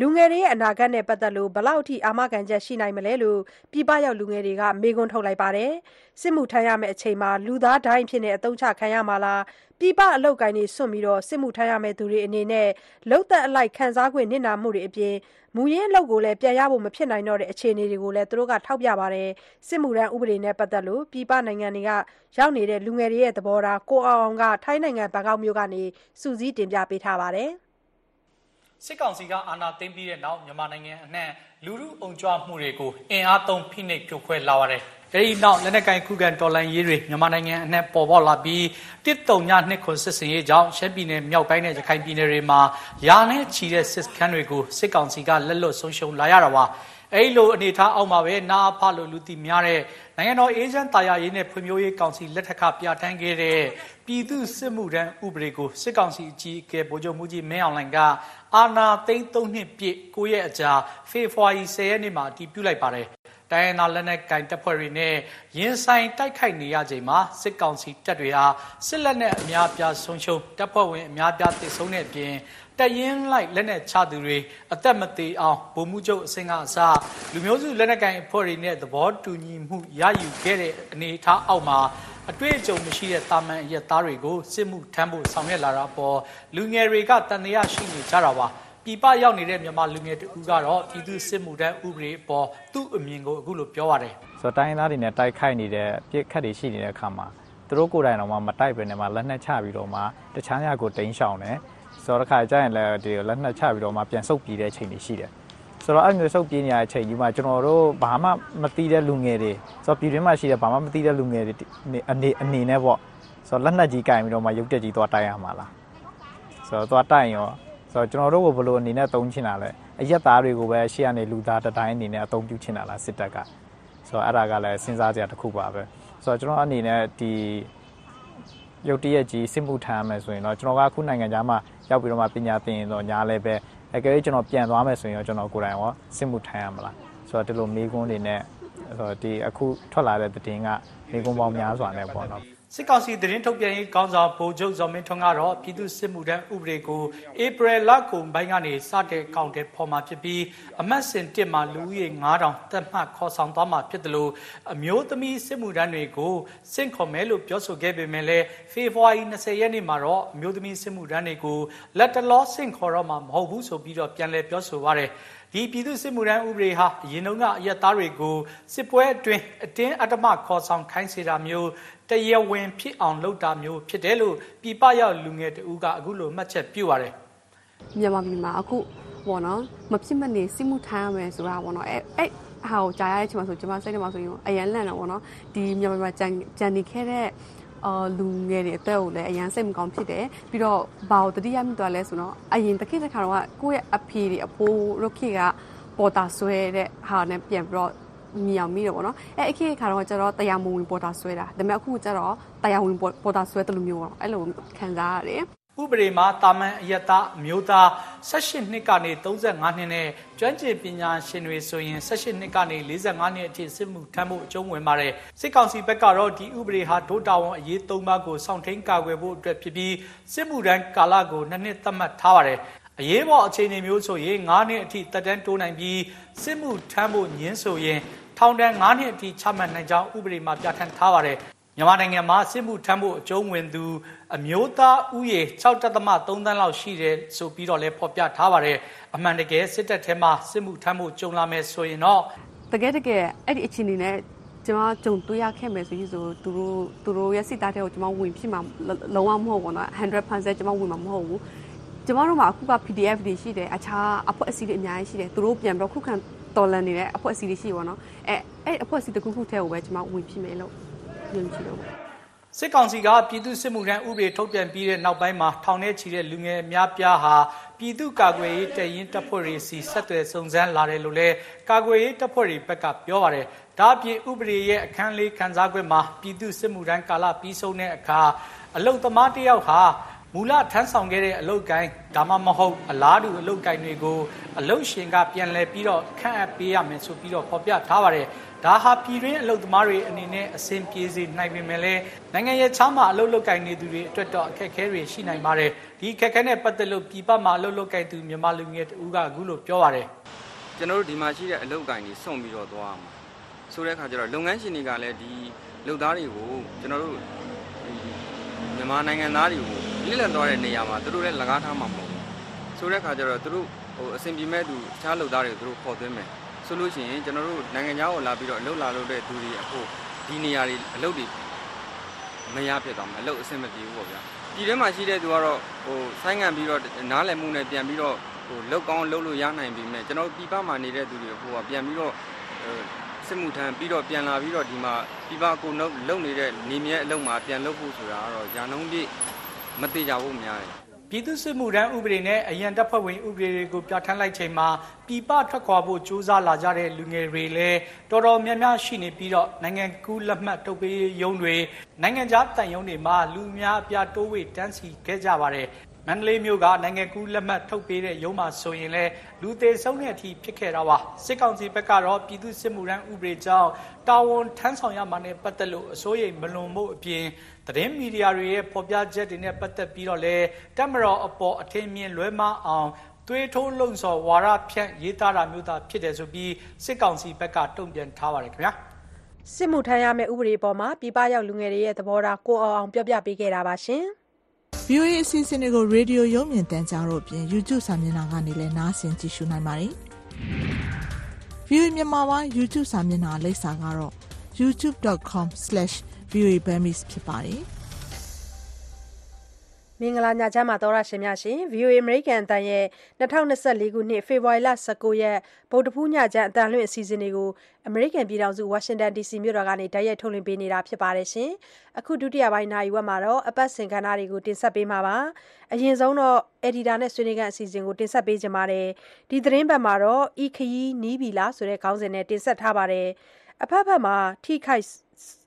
လူငယ်တွေရဲ့ အနာဂတ်နဲ့ ပတ်သက်လို့ဘလောက်အထိ အာမခံချက် ရှိနိုင်မလဲလို့ ပြည်ပရောက်လူငယ်တွေက မေးခွန်းထုတ်လိုက်ပါတယ်။စစ်မှုထမ်းရမယ့်အချိန်မှာ လူသားဒိုင်းအဖြစ်နဲ့အသုံးချခံရမှာလားပြည်ပအလုပ်ကိုင်းတွေစွန့်ပြီးတော့စစ်မှုထမ်းရမယ့်သူတွေအနေနဲ့ လုံသက်အလိုက် ခံစား권နစ်နာမှုတွေအပြင် မူရင်းအလုပ်ကိုလည်း ပြန်ရဖို့ မဖြစ်နိုင်တော့တဲ့ အခြေအနေတွေကိုလည်းသူတို့ကထောက်ပြပါတယ် စစ်မှုထမ်းဥပဒေနဲ့ ပတ်သက်လို့ ပြည်ပနိုင်ငံတွေက ရောက်နေတဲ့ လူငယ်တွေရဲ့ သဘောထားကိုအောင်အောင်က ထိုင်းနိုင်ငံ ဘန်ကောက်မြို့ကနေစူးစီးတင်ပြပေးထားပါတယ် စစ်ကောင်စီက အာဏာသိမ်းပြီးတဲ့နောက် မြန်မာနိုင်ငံအနှံ့လူမှုအုံကြွမှုတွေကိုအင်အားသုံးဖိနှိပ်ဖြိုခွဲလာရတယ်။အဲဒီနောက်လက်နက်ကင်ခုခံတော်လှန်ရေးတွေမြန်မာနိုင်ငံအနှံ့ပေါ်ပေါက်လာပြီးတစ်တုံညနှစ်ခွန်စစ်စင်ရေးကြောင့်ရှမ်းပြည်နယ်မြောက်ပိုင်းနဲ့ရခိုင်ပြည်နယ်တွေမှာယာနဲ့ချီတဲ့စစ်စခန်းတွေကိုစစ်ကောင်စီကလက်လွတ်ဆုံးရှုံးလာရတာပါ။အဲဒီလိုအနေအထားအောက်မှာပဲနာအဖလို့လူသိများတဲ့ နိုင်ငံတော်အေဂျင့်တာယာရေးနဲ့ဖွံ့ဖြိုးရေးကောင်စီလက်ထက်ကပြဋ္ဌာန်းခဲ့တဲ့ပြည်သူစစ်မှုထမ်းဥပဒေကိုစစ်ကောင်စီအကြီးအကဲဗိုလ်ချုပ်မှုကြီးမင်းအောင်လှိုင်ကအာဏာသိမ်း၃နှစ်ပြည့်9ရက်အကြာဖေဖော်ဝါရီ10ရက်နေ့မှာအတည်ပြုလိုက်ပါတယ်။တိုင်းရင်းသားလက်နက်ကင်တပ်ဖွဲ့တွေနဲ့ရင်ဆိုင်တိုက်ခိုက်နေရချိန်မှာစစ်ကောင်စီတပ်တွေဟာစစ်လက်နက်အများအပြားဆုံးရှုံးတပ်ဖွဲ့ဝင်အများအပြားတိုက်ဆုံတဲ့အပြင် တရင်လိုက်လက်နက်ချသူတွေအသက်မသေးအောင်ဗိုလ်မှုချုပ်အစင်ကအစလူမျိုးစုလက်နက်ကင်အဖွဲ့တွေနဲ့သဘောတူညီမှုရယူခဲ့တဲ့အနေအထားအောက်မှာအတွေ့အကြုံမရှိတဲ့တာမန်ရက်သားတွေကိုစစ်မှုထမ်းဖို့ဆောင်ရွက်လာတာပေါ်လူငယ်တွေကတန်တရားရှိနေကြတာပါပြည်ပရောက်နေတဲ့မြန်မာလူငယ်တူကတော့ပြည်သူစစ်မှုထမ်းဥပဒေပေါ်သူ့အမြင်ကိုအခုလိုပြောပါတယ်ဆိုတော့တိုင်းရင်းသားတွေနဲ့တိုက်ခိုက်နေတဲ့ပြစ်ခတ်တွေရှိနေတဲ့အခါမှာသူတို့ကိုယ်တိုင်တော့မှမတိုက်ပဲနဲ့မှလက်နက်ချပြီးတော့မှတခြားညကိုတိန်းရှောင်တယ် ဆိုတော့တစ်ခါကျရင်လည်းဒီလက်နက်ချပြီးတော့မှပြန်ဆုတ်ပြေးတဲ့အချိန်တွေရှိတယ်ဆိုတော့အဲ့မျိုးဆုတ်ပြေးနေရတဲ့အချိန်ကြီးမှာကျွန်တော်တို့ဘာမှမသိတဲ့လူငယ်တွေဆိုတော့ပြည်တွင်းမှာရှိတဲ့ဘာမှမသိတဲ့လူငယ်တွေအနေအနေနဲ့ပေါ့ဆိုတော့လက်နက်ကြီးကင်ပြီးတော့မှရုပ်တက်ကြီးသွားတိုက်ရမှာလားဆိုတော့သွားတိုက်ရောဆိုတော့ကျွန်တော်တို့ကဘယ်လိုအနေနဲ့သုံးချင်တာလဲအရက်သားတွေကိုပဲရှေ့ကနေလူသားတတိုင်းအနေနဲ့အသုံးပြုချင်တာလားစစ်တပ်ကဆိုတော့အဲ့ဒါကလည်းစဉ်းစားကြရတစ်ခုပါပဲဆိုတော့ကျွန်တော်အနေနဲ့ဒီရုပ်တရက်ကြီးစစ်မှုထမ်းရမယ်ဆိုရင်တော့ကျွန်တော်ကအခုနိုင်ငံခြားမှာ ရောက်ပြီးတော့မှပညာသင်ရင်တော့ညာလည်းပဲအကယ်၍ကျွန်တော်ပြန်သွားမယ်ဆိုရင်တော့ကျွန်တော်ကိုယ်တိုင်ရောစစ်မှုထမ်းရမလားဆိုတော့ဒီလိုမေးခွန်းတွေနဲ့ဆိုတော့ဒီအခုထွက်လာတဲ့သတင်းကမေးခွန်းပေါင်းများစွာနဲ့ပေါ့နော် စစ်ကောင်စီသတင်းထုတ်ပြန်ရေးခေါင်းဆောင်ဗိုလ်ချုပ်ဇော်မင်းထွန်းကတော့ပြည်သူစစ်မှုထမ်းဥပဒေကိုဧပြီလကုန်ပိုင်းကနေစတဲ့ကောင်တဲ့ဖော်မှာဖြစ်ပြီးအမတ်စင်တစ်မှာလူဦးရေ9000တက်မှတ်ခေါ်ဆောင်သွားမှာဖြစ်တယ်လို့အမျိုးသမီးစစ်မှုထမ်းတွေကိုစင့်ခေါ်မယ်လို့ပြောဆိုခဲ့ပေမဲ့လည်းဖေဖော်ဝါရီ20ရက်နေ့မှာတော့အမျိုးသမီးစစ်မှုထမ်းတွေကိုလက်တလောစင့်ခေါ်တော့မှာမဟုတ်ဘူးဆိုပြီးတော့ပြန်လည်ပြောဆိုပါတယ် ဒီပြည်သူစစ်မှုထမ်းဥပဒေဟာအရင်တုန်းကအရက်သားတွေကိုစစ်ပွဲအတွင်းအတင်းအဓမ္မခေါ်ဆောင်ခိုင်းစေတာမျိုးတရားဝင်ဖြစ်အောင်လုပ်တာမျိုးဖြစ်တယ်လို့ပြည်ပရောက်လူငယ်တဦးကအခုလိုမှတ်ချက်ပြုပါတယ်မြန်မာပြည်မှာအခုပေါ့နော်မဖြစ်မနေစိမှုထမ်းရမယ်ဆိုတာပေါ့နော်အဲအဲ့ဟာကိုကြားရတဲ့အချိန်မှာဆိုကျွန်မစိတ်ထဲမှာဆိုရင်အရန်လန့်တော့ပေါ့နော်ဒီမြန်မာပြည်မှာကြံကြံနေခဲ့တဲ့ အော်လူငယ်တွေအတွက်ကိုလည်းအရန်စိတ်မကောင်းဖြစ်တယ်ပြီးတော့ဘာကိုတတိယမိသွားလဲဆိုတော့အရင်တစ်ခေတ်တစ်ခါတော့ကိုယ့်ရဲ့အဖေတွေအဖိုးတို့ခေတ်ကပေါ်တာဆွဲတဲ့ဟာနဲ့ပြန်ပြီးတော့မြောင်မိတယ်ပေါ့နော်အဲအခက်အခါတော့ကျတော့တရားမဝင်ပေါ်တာဆွဲတာဒါပေမဲ့အခုကျတော့တရားဝင်ပေါ်တာဆွဲတယ်လို့မျိုးပေါ့အဲ့လိုခံစားရတယ် ဥပဒေမှာတာမန်အယက်သားအမျိုးသား18နှစ်ကနေ35နှစ်နဲ့ကျွမ်းကျင်ပညာရှင်တွေဆိုရင်18နှစ်ကနေ45နှစ်အထိစစ်မှုထမ်းဖို့အကျုံးဝင်ပါတယ်စစ်ကောင်စီဘက်ကတော့ဒီဥပဒေဟာဒို့တာဝန်အရေး၃ပါးကိုစောင့်ထိန်ကာကွယ်ဖို့အတွက်ဖြစ်ပြီးစစ်မှုထမ်းကာလကိုနှစ်နှစ်သတ်မှတ်ထားပါတယ်အရေးပေါ်အခြေအနေမျိုးဆိုရင်9နှစ်အထိတက်တန်းတိုးနိုင်ပြီးစစ်မှုထမ်းဖို့ညှင်းဆိုရင်ထောင်ဒဏ်9နှစ်အထိချမှတ်နိုင်ကြောင်းဥပဒေမှာပြဋ္ဌာန်းထားပါတယ်မြန်မာနိုင်ငံမှာစစ်မှုထမ်းဖို့အကျုံးဝင်သူ အမျိုးသားဥယေ6.3တသမ3သန်းလောက်ရှိတယ်ဆိုပြီးတော့လည်းဖော်ပြထားပါတယ်အမှန်တကယ်စစ်တပ်ထဲမှာစစ်မှုထမ်းမှုကြုံလာမယ်ဆိုရင်တော့တကယ်တကယ်အဲ့ဒီအခြေအနေနဲ့ကျွန်မကြုံတွေ့ရခဲ့မယ်ဆိုရင်ဆိုသူတို့သူတို့ရဲ့စိတ်သားတွေကိုကျွန်မဝင်ဖြစ်မှာလုံးဝမဟုတ်ဘူးနော်100%ကျွန်မဝင်မှာမဟုတ်ဘူးကျွန်မတို့မှာအခုက PDF တွေရှိတယ်အခြားအဖွဲ့အစည်းတွေအများကြီးရှိတယ်သူတို့ပြန်ပြီးတော့ခုခံတော်လန်နေတဲ့အဖွဲ့အစည်းတွေရှိပါတော့အဲအဲ့အဖွဲ့အစည်းတစ်ခုခုထဲကိုပဲကျွန်မဝင်ဖြစ်မယ်လို့ယုံကြည်လို့ စစ်ကောင်စီကပြည်သူစစ်မှုထမ်းဥပဒေထုတ်ပြန်ပြီးတဲ့နောက်ပိုင်းမှာထောင်ထဲချီတဲ့လူငယ်အများပြားဟာပြည်သူကာကွယ်ရေးတရင်တပ်ဖွဲ့တွေစီဆက်သွယ်စုံစမ်းလာတယ်လို့လည်းကာကွယ်ရေးတပ်ဖွဲ့တွေဘက်ကပြောပါတယ်။ဒါအပြင်ဥပဒေရဲ့အခန်းလေးခန်းစားခွင့်မှာပြည်သူစစ်မှုထမ်းကာလပြီးဆုံးတဲ့အခါအလုတ်သမားတစ်ယောက်ဟာ မူလထမ်းဆောင်ခဲ့တဲ့အလုတ်ကိုင်းဒါမှမဟုတ်အလားတူအလုတ်ကိုင်းတွေကိုအလုတ်ရှင်ကပြန်လဲပြီးတော့ခန့်အပ်ပေးရမယ်ဆိုပြီးတော့ဖော်ပြထားပါတယ်။ဒါဟာပြည်တွင်းအလုတ်သမားတွေအနေနဲ့အဆင်ပြေစေနိုင်ပေမဲ့လည်းနိုင်ငံရဲ့ချားမှာအလုတ်လုတ်ကိုင်းနေသူတွေအတွက်တော့အခက်အခဲတွေရှိနိုင်ပါတယ်။ဒီအခက်အခဲနဲ့ပတ်သက်လို့ပြည်ပမှာအလုတ်လုတ်ကိုင်းသူမြန်မာလူငယ်တဦးကအခုလိုပြောပါတယ်ကျွန်တော်တို့ဒီမှာရှိတဲ့အလုပ်ကိုင်တွေစွန့်ပြီးတော့သွားရမှာဆိုတဲ့အခါကျတော့လုပ်ငန်းရှင်တွေကလည်းဒီလုပ်သားတွေကိုကျွန်တော်တို့ဒီမြန်မာနိုင်ငံသားတွေကို လစ်လပ်သွားတဲ့နေရာမှာသူတို့လည်းလကားထားမှာမဟုတ်ဘူးဆိုတဲ့အခါကျတော့သူတို့ဟိုအဆင်ပြေမဲ့သူတခြားလုပ်သားတွေကိုသူတို့ခေါ်သွင်းမယ်ဆိုလို့ရှိရင်ကျွန်တော်တို့နိုင်ငံခြားကိုလာပြီးတော့အလုပ်လာလုပ်တဲ့သူတွေအခုဒီနေရာတွေအလုပ်တွေမရဖြစ်သွားမှာအလုပ်အဆင်မပြေဘူးပေါ့ဗျာဒီထဲမှာရှိတဲ့သူကတော့ဟိုဆိုင်းငံ့ပြီးတော့နားလည်မှုနဲ့ပြန်ပြီးတော့ဟိုလောက်ကောင်းလောက်လို့ရနိုင်ပြီမဲ့ကျွန်တော်ပြည်ပမှာနေတဲ့သူတွေဟိုကပြန်ပြီးတော့ဟိုစစ်မှုထမ်းပြီးတော့ပြန်လာပြီးတော့ဒီမှာပြည်ပကိုလုံနေတဲ့နေမြဲအလုံးမှာပြန်လုပ်ဖို့ဆိုတာကတော့ညာနှုံးပြည့် မသေးကြဘူးများတယ်ပြည်သူ့စစ်မှုထမ်းဥပဒေနဲ့အရန်တပ်ဖွဲ့ဝင်ဥပဒေတွေကိုပြဋ္ဌာန်းလိုက်ချိန်မှာပြည်ပထွက်ခွာဖို့ကြိုးစားလာကြတဲ့လူငယ်တွေလည်းတော်တော်များများရှိနေပြီးတော့နိုင်ငံကူးလက်မှတ်ထုတ်ပေးရုံးတွေနိုင်ငံခြားတန်ရုံးတွေမှာလူများအပြားတိုးဝေတန်းစီခဲ့ကြပါတယ် မန္တလေးမြို့ကနိုင်ငံကူးလက်မှတ်ထုတ်ပေးတဲ့ရုံးမှာဆိုရင်လည်းလူသေးဆုံးတဲ့အထိဖြစ်ခဲ့တာပါစစ်ကောင်စီဘက်ကတော့ပြည်သူ့စစ်မှုထမ်းဥပဒေကြောင့်တာဝန်ထမ်းဆောင်ရမှာနဲ့ပတ်သက်လို့အစိုးရိမ်မလွန်မှုအပြင်သတင်းမီဒီယာတွေရဲ့ဖော်ပြချက်တွေနဲ့ပတ်သက်ပြီးတော့လည်းတက်မတော်အပေါ်အထင်မြင်လွဲမှားအောင်သွေးထိုးလုံဆော်ဝါရဖြန့်ရေးသားတာမျိုးသာဖြစ်တယ်ဆိုပြီးစစ်ကောင်စီဘက်ကတုံ့ပြန်ထားပါတယ်ခင်ဗျာစစ်မှုထမ်းရမယ့်ဥပဒေအပေါ်မှာပြည်ပရောက်လူငယ်တွေရဲ့သဘောထားကိုအောင်အောင်ပြောပြပေးခဲ့တာပါရှင်။ VOA အစီအစဉ်တွေကိုရေဒီယိုရုပ်မြင်သံကြားတို့အပြင် YouTube စာမျက်နှာကနေလည်းနားဆင်ကြည့်ရှုနိုင်ပါတယ်။ VOA မြန်မာပိုင်း YouTube စာမျက်နှာလိပ်စာကတော့ youtube.com/voaburmese ဖြစ်ပါတယ်။ မင်္ဂလာညချမ်းပါသောရရှင်များရှင် VOA American အတန်ရဲ့2024ခုနှစ်ဖေဖော်ဝါရီလ19ရက်ဗုဒ္ဓဖူးညချမ်းအတန်လွင့်အစီအစဉ်တွေကို American ပြည်ထောင်စု Washington DC မြို့တော်ကနေတိုက်ရိုက်ထုတ်လွှင့်ပေးနေတာဖြစ်ပါတယ်ရှင်အခုဒုတိယပိုင်းနာရီဝက်မှာတော့အပတ်စဉ်ကဏ္ဍတွေကိုတင်ဆက်ပေးမှာပါအရင်ဆုံးတော့ Editor နဲ့ဆွေးနွေးခန်းအစီအစဉ်ကိုတင်ဆက်ပေးကြပါမယ်ဒီသတင်းပတ်မှာတော့ဤခရီးနီးပြီလားဆိုတဲ့ခေါင်းစဉ်နဲ့တင်ဆက်ထားပါတယ်အဖက်ဖက်မှာထိခိုက်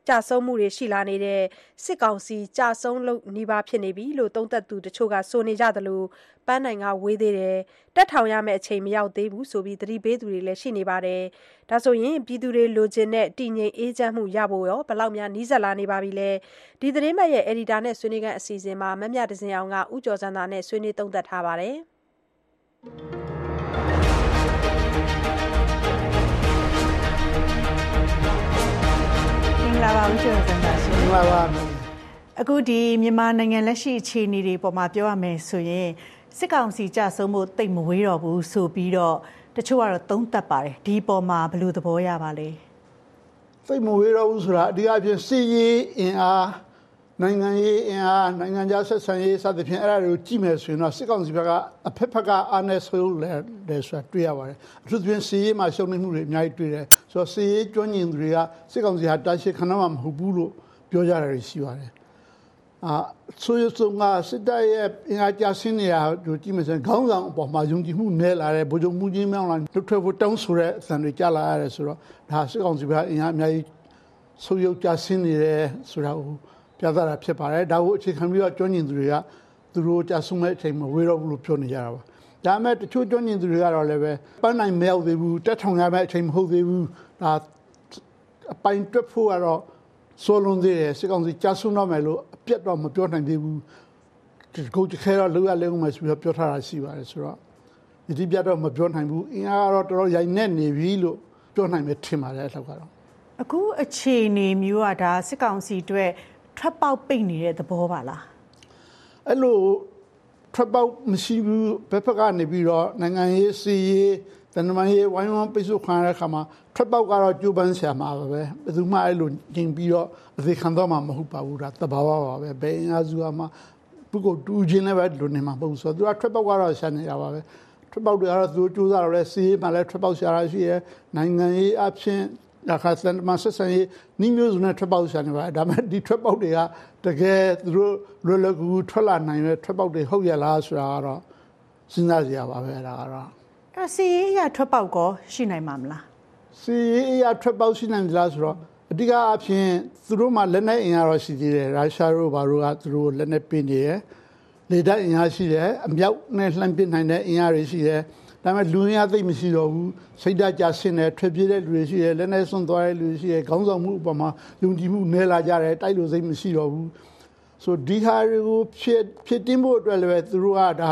ကြဆုံးမှုတွေရှိလာနေတဲ့စစ်ကောင်စီကြဆုံးလို့နီးပါးဖြစ်နေပြီလို့သုံးသက်သူတချို့ကဆိုနေကြသလိုပန်းနိုင်ကဝေးသေးတယ်တက်ထောင်ရမယ့်အချိန်မရောက်သေးဘူးဆိုပြီးသတိပေးသူတွေလည်းရှိနေပါတယ်ဒါဆိုရင်ပြည်သူတွေလိုချင်တဲ့တည်ငြိမ်အေးချမ်းမှုရဖို့ရောဘယ်လောက်များနီးစပ်လာနေပါပြီလဲဒီသတင်းပတ်ရဲ့ editor နဲ့ဆွေးနွေးခန်းအစီအစဉ်မှာမမြတစင်အောင်ကဥကျော်စံသာနဲ့ဆွေးနွေးသုံးသပ်ထားပါတယ် ဂလာပါဦးကျော်စံပါရှင်မင်္ဂလာပါအခုဒီမြန်မာနိုင်ငံလက်ရှိအခြေအနေတွေပေါ်မှာပြောရမယ်ဆိုရင်စစ်ကောင်စီကြဆုံးမှုတိတ်မဝေးတော့ဘူးဆိုပြီးတော့တချို့ကတော့သုံးသပ်ပါတယ်ဒီပေါ်မှာဘယ်လိုသဘောရပါလဲစိတ်မဝေးတော့ဘူးဆိုတာအဓိကအဖြစ်စီရေးအင်အားနိုင်ငံရေးအင်အားနိုင်ငံခြားဆက်ဆံရေးစသဖြင့်အဲ့ဒါတွေကိုကြည့်မယ်ဆိုရင်တော့စစ်ကောင်စီဘက်ကအဖက်ဖက်ကအာဏာဆိုးလဲလဲဆိုတာတွေ့ရပါတယ်အထူးသဖြင့်စီရေးမှာရှုံနေမှုတွေအများကြီးတွေ့တယ် ဆိုတော့စီရေးကျွမ်းကျင်သူတွေကစစ်ကောင်စီဟာတာရှိခဏမှမဟုတ်ဘူးလို့ပြောကြတာရှိပါတယ်အာဆိုရဆုံးကစစ်တပ်ရဲ့အင်အားကြဆင်းနေတာကိုကြည့်မယ်ဆိုရင်ခေါင်းဆောင်အပေါ်မှာယုံကြည်မှုနည်းလာတယ်ဗိုလ်ချုပ်မှုကြီးမြောင်းလာလွတ်ထွက်ဖို့တောင်းဆိုတဲ့အသံတွေကြားလာရတယ်ဆိုတော့ဒါစစ်ကောင်စီကအင်အားအများကြီးဆိုးရုပ်ကြဆင်းနေတယ်ဆိုတာကိုပြသတာဖြစ်ပါတယ်ဒါကိုအခြေခံပြီးတော့ကျွမ်းကျင်သူတွေကသူတို့ကြဆုံးမဲ့အချိန်မှာဝေးတော့ဘူးလို့ပြောနေကြတာပါ ဒါပေမဲ့တချို့ကျွမ်းကျင်သူတွေကတော့လည်းပဲပန်းနိုင်မရောက်သေးဘူးတက်ထောင်ရမယ့်အချိန်မဟုတ်သေးဘူးဒါအပိုင်တွက်ဖို့ကတော့စိုးလွန်သေးတယ်စစ်ကောင်စီကြာဆုံးတော့မယ်လို့အပြတ်တော့မပြောနိုင်သေးဘူးဒီကိုတခဲတော့လောက်ရလဲဦးမယ်ဆိုပြီးတော့ပြောထားတာရှိပါတယ်ဆိုတော့ဒီတိပြတ်တော့မပြောနိုင်ဘူးအင်အားကတော့တော်တော်ရိုင်နေနေပြီလို့ပြောနိုင်မယ်ထင်ပါတယ်အဲ့လောက်ကတော့အခုအခြေအနေမျိုးကဒါစစ်ကောင်စီအတွက်ထွက်ပေါက်ပိတ်နေတဲ့သဘောပါလားအဲ့လို ထွက်ပေါက်မရှိဘူးဘက်ဖက်ကနေပြီးတော့နိုင်ငံရေးစီရေးတန်တမာရေးဝိုင်းဝန်းပိတ်ဆို့ခံရတဲ့အခါမှာထွက်ပေါက်ကတော့ကြိုးပမ်းဆရာမှာပဲဘယ်သူမှအဲ့လိုညင်ပြီးတော့အသေးခံတော့မှမဟုတ်ပါဘူးဒါတဘာဝပါပဲဘယ်အင်အားစုကမှပုဂ္ဂိုလ်တူချင်းလည်းပဲလိုနေမှာမဟုတ်ဘူးဆိုတော့သူကထွက်ပေါက်ကတော့ရှာနေတာပါပဲထွက်ပေါက်တွေကတော့သူတို့စူးစမ်းတော့လဲစီးရေးမှလည်းထွက်ပေါက်ရှာတာရှိရဲနိုင်ငံရေးအဖြစ် ဒါခါစံမဆက်ဆံရေးနှီးမျိုးစုံနဲ့ထွက်ပေါက်ရှာနေပါတယ်ဒါပေမဲ့ဒီထွက်ပေါက်တွေကတကယ်သူတို့လွယ်လွယ်ကူကူထွက်လာနိုင်တဲ့ထွက်ပေါက်တွေဟုတ်ရလားဆိုတာကတော့စဉ်းစားကြရပါပဲဒါကတော့အဲ့တော့စီရေးရထွက်ပေါက်ကောရှိနိုင်မှာမလားစီရေးအရာထွက်ပေါက်ရှိနိုင်သလားဆိုတော့အဓိကအဖြစ်သူတို့မှလက်နက်အင်အားတော့ရှိသေးတယ်ရုရှားတို့ဘာတို့ကသူတို့လက်နက်ပင်နေတယ်လေတပ်အင်အားရှိတယ်အမြောက်နဲ့လှမ်းပစ်နိုင်တဲ့အင်အားတွေရှိတယ် ဒါပေမဲ့လူအင်အားသိပ်မရှိတော့ဘူးစိတ်ဓာတ်ကြဆင်းတယ်ထွက်ပြေးတဲ့လူတွေရှိတယ်လက်နက်စွန့်သွားတဲ့လူတွေရှိတယ်ခေါင်းဆောင်မှုအပေါ်မှာယုံကြည်မှုနည်းလာကြတယ်တိုက်လို့စိတ်မရှိတော့ဘူးဆိုဒီဟာတွေကိုဖြစ်ဖြစ်တင်းဖို့အတွက်လည်းပဲသူတို့ကဒါ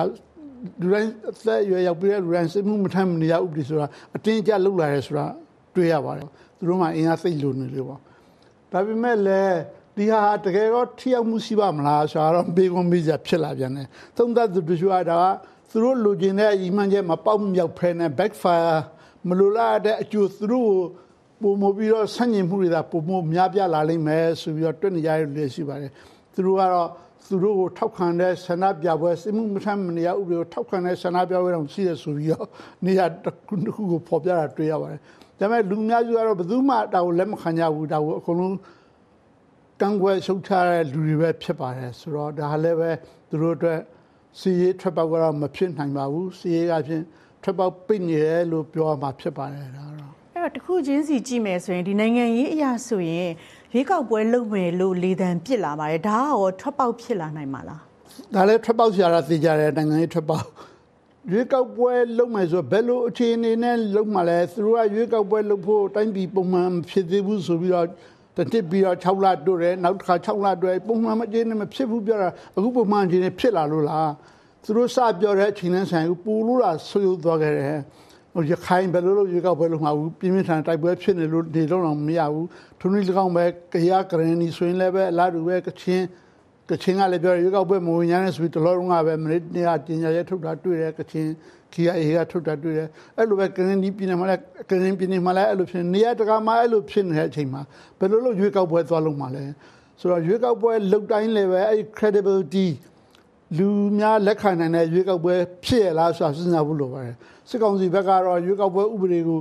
လူတိုင်းအသက်အရွယ်ရောက်ပြီးတဲ့လူတိုင်းစိတ်မှုမထမ်းမနေရဥပဒေဆိုတာအတင်းအကျပ်လုပ်လာတယ်ဆိုတာတွေ့ရပါတယ်သူတို့မှအင်အားစိတ်လိုနေလို့ပေါ့ဒါပေမဲ့လည်းဒီဟာတကယ်တော့ထိရောက်မှုရှိပါမလားဆိုတော့ဘေကွန်မေးကြဖြစ်လာပြန်တယ်သုံးသပ်သူတို့ကဒါက သူတို့လိုချင်တဲ့အီမန်ချက်မပေါက်မြောက်ဖဲနဲ့ backfire မလိုလားတဲ့အကျိုးသူတို့ကိုပုံမပြီးတော့ဆန့်ကျင်မှုတွေသာပုံမများပြလာလိမ့်မယ်ဆိုပြီးတော့တွေ့နေကြရလို့ရှိပါတယ်သူတို့ကတော့သူတို့ကိုထောက်ခံတဲ့ဆန္ဒပြပွဲစစ်မှုမထမ်းမနေရဥပဒေကိုထောက်ခံတဲ့ဆန္ဒပြပွဲတောင်ရှိရဆိုပြီးတော့နေရာတစ်ခုတစ်ခုကိုဖော်ပြတာတွေ့ရပါတယ်ဒါပေမဲ့လူများစုကတော့ဘယ်သူမှဒါကိုလက်မခံကြဘူးဒါကိုအကုန်လုံးကန့်ကွက်ရှုတ်ချတဲ့လူတွေပဲဖြစ်ပါတယ်ဆိုတော့ဒါလည်းပဲသူတို့အတွက် စီရေးထွက်ပေါက်ကတော့မဖြစ်နိုင်ပါဘူးစီရေးကဖြင့်ထွက်ပေါက်ပိတ်နေတယ်လို့ပြောမှာဖြစ်ပါတယ်ဒါတော့အဲ့တော့တစ်ခုချင်းစီကြည့်မယ်ဆိုရင်ဒီနိုင်ငံရေးအရာဆိုရင်ရွေးကောက်ပွဲလုပ်မယ်လို့လေသံပစ်လာပါတယ်ဒါကရောထွက်ပေါက်ဖြစ်လာနိုင်မှာလားဒါလည်းထွက်ပေါက်ဆရာကသိကြတယ်နိုင်ငံရေးထွက်ပေါက်ရွေးကောက်ပွဲလုပ်မယ်ဆိုတော့ဘယ်လိုအခြေအနေနဲ့လုပ်မှလဲသူတို့ကရွေးကောက်ပွဲလုပ်ဖို့တိုင်းပြည်ပုံမှန်မဖြစ်သေးဘူးဆိုပြီးတော့ တစ်နှစ်ပြီးတော့6လတွေ့တယ်နောက်တစ်ခါ6လတွေ့ပုံမှန်မအခြေအနေမဖြစ်ဘူးပြောတာအခုပုံမှန်အခြေအနေဖြစ်လာလို့လားသူတို့စပြောတဲ့အချိန်နဲ့ဆိုင်ပူလို့လားဆွေးနွေးသွားခဲ့တယ်ဟိုရခိုင်ဘယ်လိုလုပ်ရွေးကောက်ပွဲလုပ်မှာဘူးပြင်းပြင်းထန်တိုက်ပွဲဖြစ်နေလို့နေတော့တော့မရဘူးထုံးနည်း၎င်းပဲကြာကရနီဆိုရင်လည်းပဲအလားတူပဲကချင်းကချင်ကလည်းပြောတယ်ရွေးကောက်ပွဲမဝင်ရနဲ့ဆိုပြီးတလောလုံးကပဲမနေ့နေ့ကတင်ညာရဲထုတ်တာတွေ့တယ်ကချင် KIA ကထုတ်တာတွေ့တယ်အဲ့လိုပဲကရင်ဒီပြည်နယ်မှာလည်းကရင်ပြည်နယ်မှာလည်းအဲ့လိုဖြစ်နေရတကာမှာအဲ့လိုဖြစ်နေတဲ့အချိန်မှာဘယ်လိုလုပ်ရွေးကောက်ပွဲသွားလုံးမှာလဲဆိုတော့ရွေးကောက်ပွဲလုတ်တိုင်းလည်းပဲအဲ့ credibility လူများလက်ခံနိုင်တဲ့ရွေးကောက်ပွဲဖြစ်ရလားဆိုတာစဉ်းစားဖို့လိုပါတယ်စစ်ကောင်စီဘက်ကတော့ရွေးကောက်ပွဲဥပဒေကို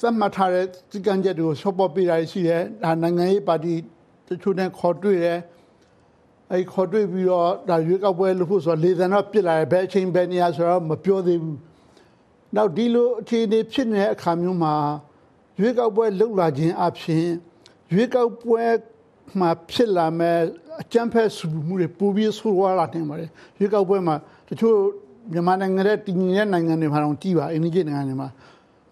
သတ်မှတ်ထားတဲ့စည်းကမ်းချက်တွေကိုဆော့ပေါ်ပေးတာရှိတယ်ဒါနိုင်ငံရေးပါတီတချို့နဲ့ခေါ်တွေ့တယ် အဲ့ခေါ်တွေ့ပြီးတော့ဒါရွေးကောက်ပွဲလုပ်ဖို့ဆိုတော့လေသံတော့ပြစ်လာတယ်ဘယ်အချိန်ဘယ်နေရာဆိုတော့မပြောသေးဘူးနောက်ဒီလိုအခြေအနေဖြစ်နေတဲ့အခါမျိုးမှာရွေးကောက်ပွဲလှုပ်လာခြင်းအပြင်ရွေးကောက်ပွဲမှာဖြစ်လာမဲ့အကြမ်းဖက်ဆူပူမှုတွေပိုပြီးဆိုးရွားလာနေပါတယ်ရွေးကောက်ပွဲမှာတချို့မြန်မာနိုင်ငံရဲ့တည်ငြိမ်တဲ့နိုင်ငံတွေမှာတော့ကြည်ပါအင်ဒီဂျီနိုင်ငံတွေမှာ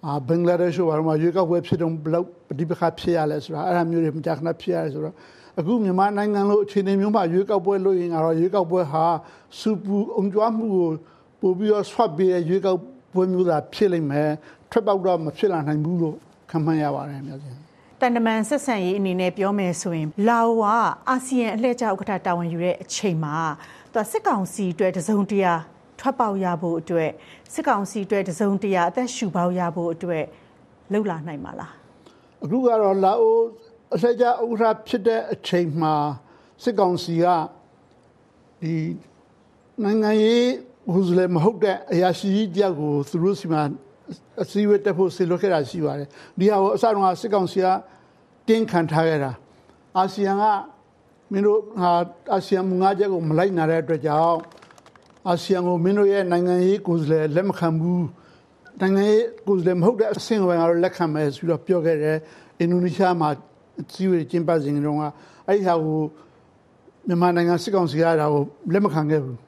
အာဘင်္ဂလားဒေ့ရှ်ဘာလို့မှရွေးကောက်ပွဲဖြစ်တော့ဘယ်လောက်ပဋိပက္ခဖြစ်ရလဲဆိုတာအဲ့ဒါမျိုးတွေမကြာခဏဖြစ်ရတယ်ဆိုတော့ အခုမြန်မာနိုင်ငံလိုအခြေအနေမျိုးမှာရွေးကောက်ပွဲလုပ်ရင်ကတော့ရွေးကောက်ပွဲဟာစူပူအောင်ကြွားမှုကိုပို့ပြီးတော့ဆွတ်ပြီးတဲ့ရွေးကောက်ပွဲမျိုးသာဖြစ်လိမ့်မယ်ထွက်ပေါက်တော့မဖြစ်လာနိုင်ဘူးလို့ခန့်မှန်းရပါတယ်များကြီးတန်တမန်ဆက်ဆံရေးအနေနဲ့ပြောမယ်ဆိုရင်လာအိုကအာဆီယံအလှည့်ကျဥက္ကဋ္ဌတာဝန်ယူတဲ့အချိန်မှာသူကစစ်ကောင်စီအတွက်တစုံတရာထွက်ပေါက်ရဖို့အတွက်စစ်ကောင်စီအတွက်တစုံတရာအသက်ရှူပေါက်ရဖို့အတွက်လှုပ်လာနိုင်မှာလားအခုကတော့လာအို အဆက်ကြဥက္ကဋ္ဌဖြစ်တဲ့အချိန်မှာစစ်ကောင်စီကဒီနိုင်ငံရေးဟိုစလေမဟုတ်တဲ့အရာရှိကြီးတယောက်ကိုသူတို့စီမှာအစည်းအဝေးတက်ဖို့ဆီလွတ်ခဲ့တာရှိပါတယ်ဒီဟာကိုအစတုန်းကစစ်ကောင်စီကတင်းခံထားခဲ့တာအာဆီယံကမင်းတို့ဟာအာဆီယံမူငါးချက်ကိုမလိုက်နိုင်တဲ့အတွက်ကြောင့်အာဆီယံကိုမင်းတို့ရဲ့နိုင်ငံရေးကိုယ်စားလှယ်လက်မခံဘူးနိုင်ငံရေးကိုယ်စားလှယ်မဟုတ်တဲ့အဆင့်အပိုင်းကတော့လက်ခံမယ်ဆိုတော့ပြောခဲ့တယ်အင်ဒိုနီးရှားမှာ စီဝေကျင်းပစဉ်တုန်းကအဲ့ဒီဟာကိုမြန်မာနိုင်ငံစစ်ကောင်စီကဒါကိုလက်မခံခဲ့ဘူး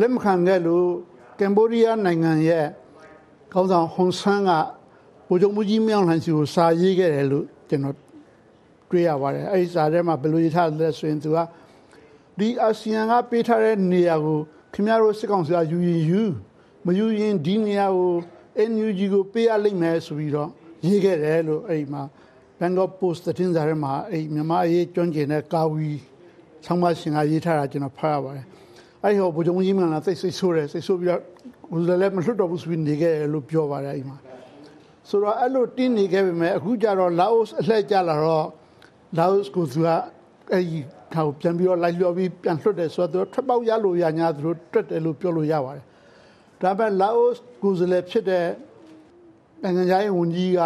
လက်မခံခဲ့လို့ကမ်ဘောဒီးယားနိုင်ငံရဲ့ခေါင်းဆောင်ဟွန်ဆန်းကဗိုလ်ချုပ်မှုကြီးမြောင်လှန်စီကိုစာရေးခဲ့တယ်လို့ကျွန်တော်တွေ့ရပါတယ်အဲ့ဒီစာထဲမှာဘယ်လိုရေးထားလဲဆိုရင်သူကဒီအာဆီယံကပေးထားတဲ့နေရာကိုခင်ဗျားတို့စစ်ကောင်စီကယူရင်ယူမယူရင်ဒီနေရာကို NUG ကိုပေးရလိမ့်မယ်ဆိုပြီးတော့ရေးခဲ့တယ်လို့အဲ့ဒီမှာ Bangkok Post သတင်းစာထဲမှာအဲ့မြန်မာအရေးကျွမ်းကျင်တဲ့ကာဝီဆောင်းပါးရှင်ကရေးထားတာကျွန်တော်ဖတ်ရပါတယ်အဲ့ဒီဟောဗိုလ်ချုပ်ကြီးမန်လာသိစိတ်ဆိုးတယ်စိတ်ဆိုးပြီးတော့ဘုရားလည်းမလွတ်တော့ဘူးဆိုပြီးနေခဲ့တယ်လို့ပြောပါတယ်အဲ့ဒီမှာဆိုတော့အဲ့လိုတင်းနေခဲ့ပေမဲ့အခုကျတော့လာအိုအလှည့်ကျလာတော့လာအိုကိုသူကအဲ့ဒီထောက်ပြန်ပြီးတော့လိုက်လျော်ပြီးပြန်လွတ်တယ်ဆိုတော့ထွက်ပေါက်ရလို့ရညာသူတို့တွက်တယ်လို့ပြောလို့ရပါတယ်ဒါပေမဲ့လာအိုကိုယ်စားလှယ်ဖြစ်တဲ့နိုင်ငံခြားရေးဝန်ကြီးက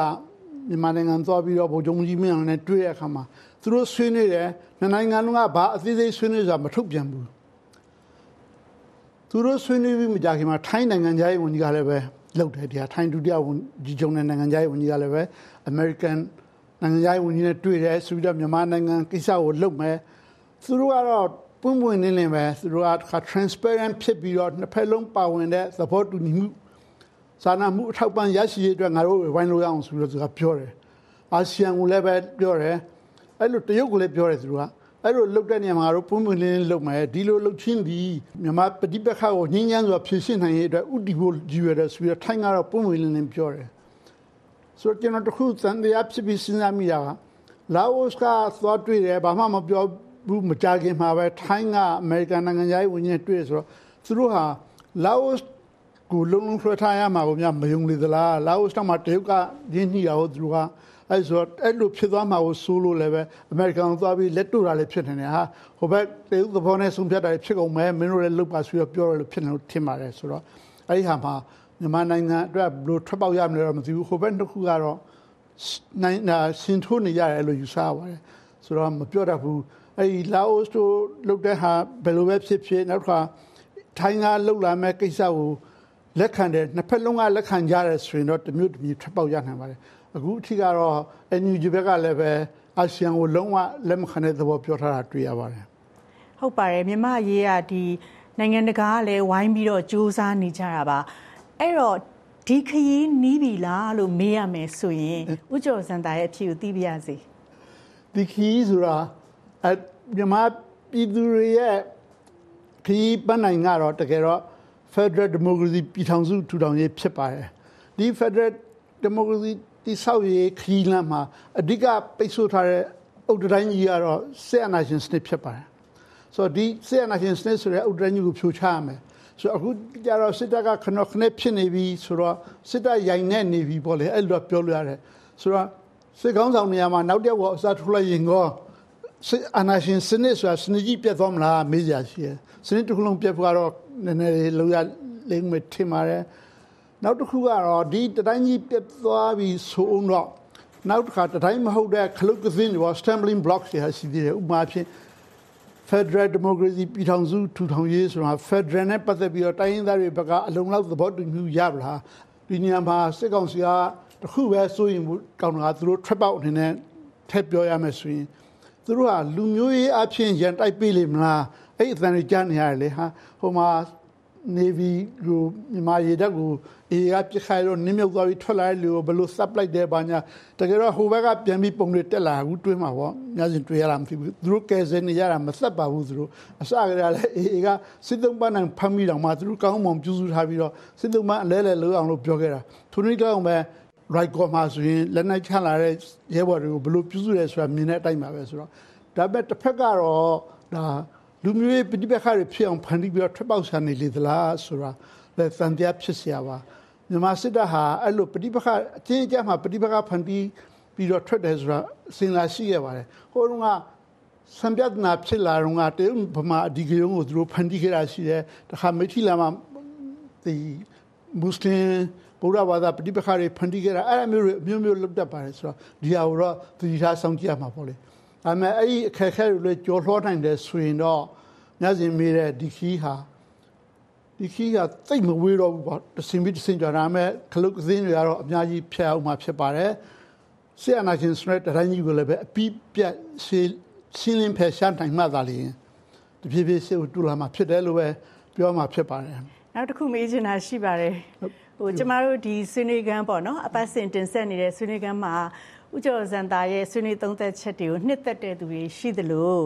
မြန်မာနိုင်ငံသွားပြီးတော့ဗိုလ်ချုပ်ကြီးမင်းအောင်နဲ့တွေ့ရတဲ့အခါမှာသူတို့ဆွေးနွေးတယ်နှစ်နိုင်ငံလုံးကဘာအသေးစိတ်ဆွေးနွေးဆိုတာမထုတ်ပြန်ဘူးသူတို့ဆွေးနွေးပြီးမကြခင်မှာထိုင်းနိုင်ငံခြားရေးဝန်ကြီးကလည်းပဲလုပ်တယ်ဒီဟာထိုင်းဒုတိယဝန်ကြီးချုပ်နဲ့နိုင်ငံခြားရေးဝန်ကြီးကလည်းပဲ American နိုင်ငံခြားရေးဝန်ကြီးနဲ့တွေ့တယ်ဆိုပြီးတော့မြန်မာနိုင်ငံကိစ္စကိုလုပ်မယ်သူတို့ကတော့ပွင့်ပွင့်လင်းလင်းပဲသူတို့ကတစ်ခါ transparent ဖြစ်ပြီးတော့နှစ်ဖက်လုံးပါဝင်တဲ့သဘောတူညီမှု စာနာမှုအထောက်ပံ့ရရှိရေးအတွက်ငါတို့ဝိုင်းလို့ရအောင်ဆိုပြီးတော့သူကပြောတယ်အာဆီယံကိုလည်းပဲပြောတယ်အဲ့လိုတရုတ်ကိုလည်းပြောတယ်သူတို့ကအဲ့လိုလုတ်တဲ့နေရာမှာတော့ပွင့်ပွင့်လင်းလင်းလုပ်မယ်ဒီလိုလုတ်ချင်းဒီမြန်မာပဋိပက္ခကိုငြင်းချမ်းစွာဖြေရှင်းနိုင်ရေးအတွက်ဥတီဖို့ကြည့်ရတယ်ဆိုပြီးတော့ထိုင်းကတော့ပွင့်ပွင့်လင်းလင်းပြောတယ်ဆိုတော့ကျွန်တော်တခုသံတရားဖြစ်ပြီးစဉ်းစားမိတာကလာအိုကသွားတွေ့တယ်ဘာမှမပြောဘူးမကြခင်မှာပဲထိုင်းကအမေရိကန်နိုင်ငံသားဝင်နေတွေ့ဆိုတော့သူတို့ဟာလာအို ကိုလုံးလုံးဆွဲထားရမှာကိုများမယုံလေသလားလာအိုတောင်မှတရုတ်ကရင်းနှီးတာကိုသူတို့ကအဲဆိုတော့အဲ့လိုဖြစ်သွားမှာကိုစိုးလို့လည်းပဲအမေရိကန်ကိုသွားပြီးလက်တို့တာလည်းဖြစ်နေတယ်ဟာဟိုဘက်တရုတ်သဘောနဲ့ဆုံးဖြတ်တာဖြစ်ကုန်မယ်မင်းတို့လည်းလုတ်ပါဆိုတော့ပြောရလို့ဖြစ်နေလို့ထင်ပါတယ်ဆိုတော့အဲ့ဒီဟာမှာမြန်မာနိုင်ငံအတွက်ဘယ်လိုထွက်ပေါက်ရမလဲတော့မသိဘူးဟိုဘက်တစ်ခုကတော့နိုင်နာစင်ထိုးနေရတယ်လို့ယူဆရပါတယ်ဆိုတော့မပြောတတ်ဘူးအဲ့ဒီလာအိုစ်တို့လုတ်တဲ့ဟာဘယ်လိုပဲဖြစ်ဖြစ်နောက်တစ်ခါထိုင်းကလှုပ်လာမဲ့ကိစ္စကို လက်ခံတယ်နှစ်ဖက်လုံးကလက်ခံကြတယ်ဆိုရင်တော့တစ်မျိုးတစ်မျိုးထွက်ပေါက်ရနိုင်ပါတယ်အခုအထိကတော့ NUG ဘက်ကလည်းပဲအာဆီယံကိုလုံးဝလက်မခံတဲ့သဘောပြောထားတာတွေ့ရပါတယ်ဟုတ်ပါတယ်မြမရေးကဒီနိုင်ငံတကာကလည်းဝိုင်းပြီးတော့စူးစမ်းနေကြတာပါအဲ့တော့ဒီခရီးနီးပြီလားလို့မေးရမယ်ဆိုရင်ဥကျော်စံတာရဲ့အဖြေကိုသိပြရစီဒီခီးဆိုတာအမြန်မာပြည်သူတွေရဲ့ခီးပန်းနိုင်ကတော့တကယ်တော့ Federal Democracy ပြည်ထောင်စုထူထောင်ရေးဖြစ်ပါတယ်ဒီ Federal Democracy တိဆောက်ရေးခီးလမ်းမှာအဓိကပိတ်ဆို့ထားတဲ့အုတ်တိုင်းကြီးကတော့စစ်အာဏာရှင်စနစ်ဖြစ်ပါတယ်ဆိုတော့ဒီစစ်အာဏာရှင်စနစ်ဆိုတဲ့အုတ်တိုင်းကြီးကိုဖြိုချရမယ်ဆိုတော့အခုကြတော့စစ်တပ်ကခဏခဏဖြစ်နေပြီဆိုတော့စစ်တပ်ရိုင်နေနေပြီပေါ့လေအဲ့လိုပြောလို့ရတယ်ဆိုတော့စစ်ကောင်းဆောင်နေရာမှာနောက်တစ်ယောက်ကအစားထိုးလိုက်ရင်ကောစစ်အာဏာရှင်စနစ်ဆိုတာစနစ်ကြီးပြတ်သွားမလားမေးကြရှိတယ်စနစ်တစ်ခုလုံးပြတ်ဖို့ကတော့ နည်းနည်းလေးလောက်ရလိမ့်မယ်ထင်ပါတယ်နောက်တစ်ခုကတော့ဒီတတိုင်းကြီးပြတ်သွားပြီဆိုအောင်တော့နောက်တစ်ခါတတိုင်းမဟုတ်တဲ့ခလုတ်ကစင်းတွေ stumbling blocks တွေဟာရှိသေးတယ်ဥပမာဖြင့် Federal Democracy ပြည်ထောင်စုထူထောင်ရေးဆိုတာ Federal နဲ့ပတ်သက်ပြီးတော့တိုင်းရင်းသားတွေဘက်ကအလုံးလောက်သဘောတူမှုရပါလားဒီနေရာမှာစစ်ကောင်စီကတခုပဲစိုးရင်ကောင်းတာသူတို့ trap out အနေနဲ့ထည့်ပြောရမယ်ဆိုရင်သူတို့ကလူမျိုးရေးအဖြစ်ရန်တိုက်ပေးလိမ့်မလား အဲ့အသံတွေကြားနေရတယ်လေဟာဟိုမှာ Navy ကိုမြန်မာရေတပ်ကိုအေကပြစ်ခိုင်းတော့နင်းမြုပ်သွားပြီးထွက်လာတဲ့လူကိုဘယ်လို sub လိုက်တယ်ဘာညာတကယ်တော့ဟိုဘက်ကပြန်ပြီးပုံတွေတက်လာအခုတွေးမှာပေါ့ညစဉ်တွေးရတာမဖြစ်ဘူးသူတို့ကယ်ဆယ်နေရတာမသက်ပါဘူးသူတို့အစကတည်းကလည်းအေကစစ်သုံးပန်းနိုင်ဖမ်းပြီးတော့မှသူတို့ကောင်းမွန်ပြုစုထားပြီးတော့စစ်သုံးပန်းအလဲလဲလို့အောင်လို့ပြောခဲ့တာသူတို့တောင်ပဲ right ကောမှာဆိုရင်လက်နိုင်ချလာတဲ့ရဲဘော်တွေကိုဘယ်လိုပြုစုရဲဆိုတာမြင်တဲ့အတိုင်းပါပဲဆိုတော့ဒါပေမဲ့တစ်ဖက်ကတော့ဒါ လူမျိုးရေးပဋိပက္ခတွေဖြစ်အောင်ဖန်တီးပြီးတော့ထွက်ပေါက်ဆန်နေလေသလားဆိုတာလည်းသံတရားဖြစ်เสียပါမြန်မာစစ်တပ်ဟာအဲ့လိုပဋိပက္ခအချင်းအကျမှာပဋိပက္ခဖန်တီးပြီးတော့ထွက်တယ်ဆိုတာစဉ်းစားရှိရပါတယ်ဟိုတုန်းကစံပြဒနာဖြစ်လာတော့ကတရုတ်ဗမာအဒီဂယုံကိုသူတို့ဖန်တီးခဲ့တာရှိတယ်တခါမိထီလာမှာဒီမွတ်စလင်ဗုဒ္ဓဘာသာပဋိပက္ခတွေဖန်တီးခဲ့တာအဲ့အမျိုးတွေအမျိုးမျိုးလုပ်တတ်ပါတယ်ဆိုတော့ဒီဟာကိုတော့သတိထားဆောင်ကြည့်ရမှာပေါ့လေ ဒါပေမဲ့အဲ့ဒီအခက်အခဲတွေလည်းကြော်လွှားနိုင်တယ်ဆိုရင်တော့ညစဉ်မေးတဲ့ဒီခီးဟာဒီခီးကသိပ်မဝေးတော့ဘူးပေါ့တစင်ပြီးတစင်ကြတာမဲ့ခလုတ်ကစင်းတွေကတော့အများကြီးဖျက်အောင်မှာဖြစ်ပါတယ်ဆီယနာချင်းစနစ်တိုင်းကြီးကိုလည်းပဲအပြီးပြတ်ရှင်းရှင်းလင်းဖယ်ရှားနိုင်မှသာလျှင်တဖြည်းဖြည်းရှေ့ကိုတူလာမှာဖြစ်တယ်လို့ပဲပြောမှာဖြစ်ပါတယ်နောက်တစ်ခုမေးချင်တာရှိပါတယ်ဟိုကျမတို့ဒီဆွေးနွေးခန်းပေါ့နော်အပတ်စဉ်တင်ဆက်နေတဲ့ဆွေးနွေးခန်းမှာ ဥကျော်စံတာရဲ့ဆွေးနွေးသုံးသက်ချက်တွေကိုနှစ်သက်တဲ့သူတွေရှိသလို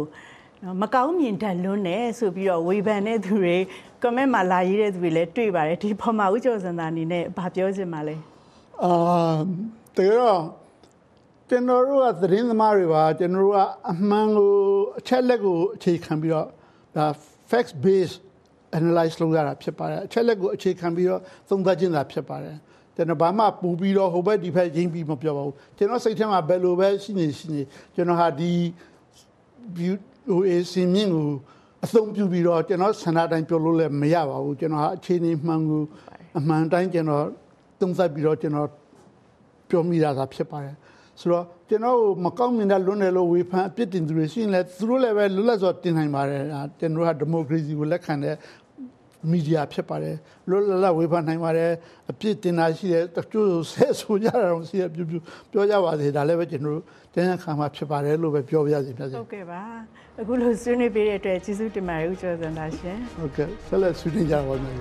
နော်မကောင်းမြင်တတ်လွန်းတယ်ဆိုပြီးတော့ဝေဖန်တဲ့သူတွေ comment မှာလာရေးတဲ့သူတွေလည်းတွေ့ပါတယ်ဒီပေါ်မှာဥကျော်စံတာအနေနဲ့ဗာပြောချင်ပါလဲအာတကယ်တော့ကျွန်တော်တို့ကသတင်းသမားတွေပါကျွန်တော်တို့ကအမှန်ကိုအချက်လက်ကိုအခြေခံပြီးတော့ဒါ facts based analyze လုပ်ရတာဖြစ်ပါတယ်အချက်လက်ကိုအခြေခံပြီးတော့သုံးသပ်ခြင်းသာဖြစ်ပါတယ် ကျွန်တော်ဘာမှပူပြီးတော့ဟိုဘက်ဒီဘက်ရင်းပြီးမပြောပါဘူးကျွန်တော်စိတ်ထဲမှာဘယ်လိုပဲရှိနေရှိနေကျွန်တော်ဟာဒီ view ဟိုအစင်းမြင့်ကိုအသုံးပြုပြီးတော့ကျွန်တော်ဆန္ဒတိုင်းပြောလို့လည်းမရပါဘူးကျွန်တော်ဟာအခြေအနေမှန်ကိုအမှန်တိုင်းကျွန်တော်သုံးသပ်ပြီးတော့ကျွန်တော်ပြောမိတာသာဖြစ်ပါတယ်ဆိုတော့ကျွန်တော်မကောင်းမြင်တဲ့လွန်းတယ်လို့ဝေဖန်အပြစ်တင်သူတွေရှိရင်လည်းသူတို့လည်းပဲလွတ်လပ်စွာတင်နိုင်ပါတယ်ကျွန်တော်ကဒီမိုကရေစီကိုလက်ခံတဲ့ မီဒီယာဖြစ်ပါတယ်လွတ်လပ်လပ်ဝေဖန်နိုင်ပါတယ်အပြစ်တင်တာရှိတယ်တချို့ဆဲဆိုကြတာတော့ရှိတယ်ပြောပြောကြပါစေဒါလည်းပဲကျွန်တော်တို့ကျန်းခံမှာဖြစ်ပါတယ်လို့ပဲပြောပြရစီဖြစ်စေဟုတ်ကဲ့ပါအခုလိုဆွေးနွေးပေးတဲ့အတွက်ကျေးဇူးတင်ပါတယ်ဥကျော်စံတာရှင်ဟုတ်ကဲ့ဆက်လက်ဆွေးနွေးကြပါမယ်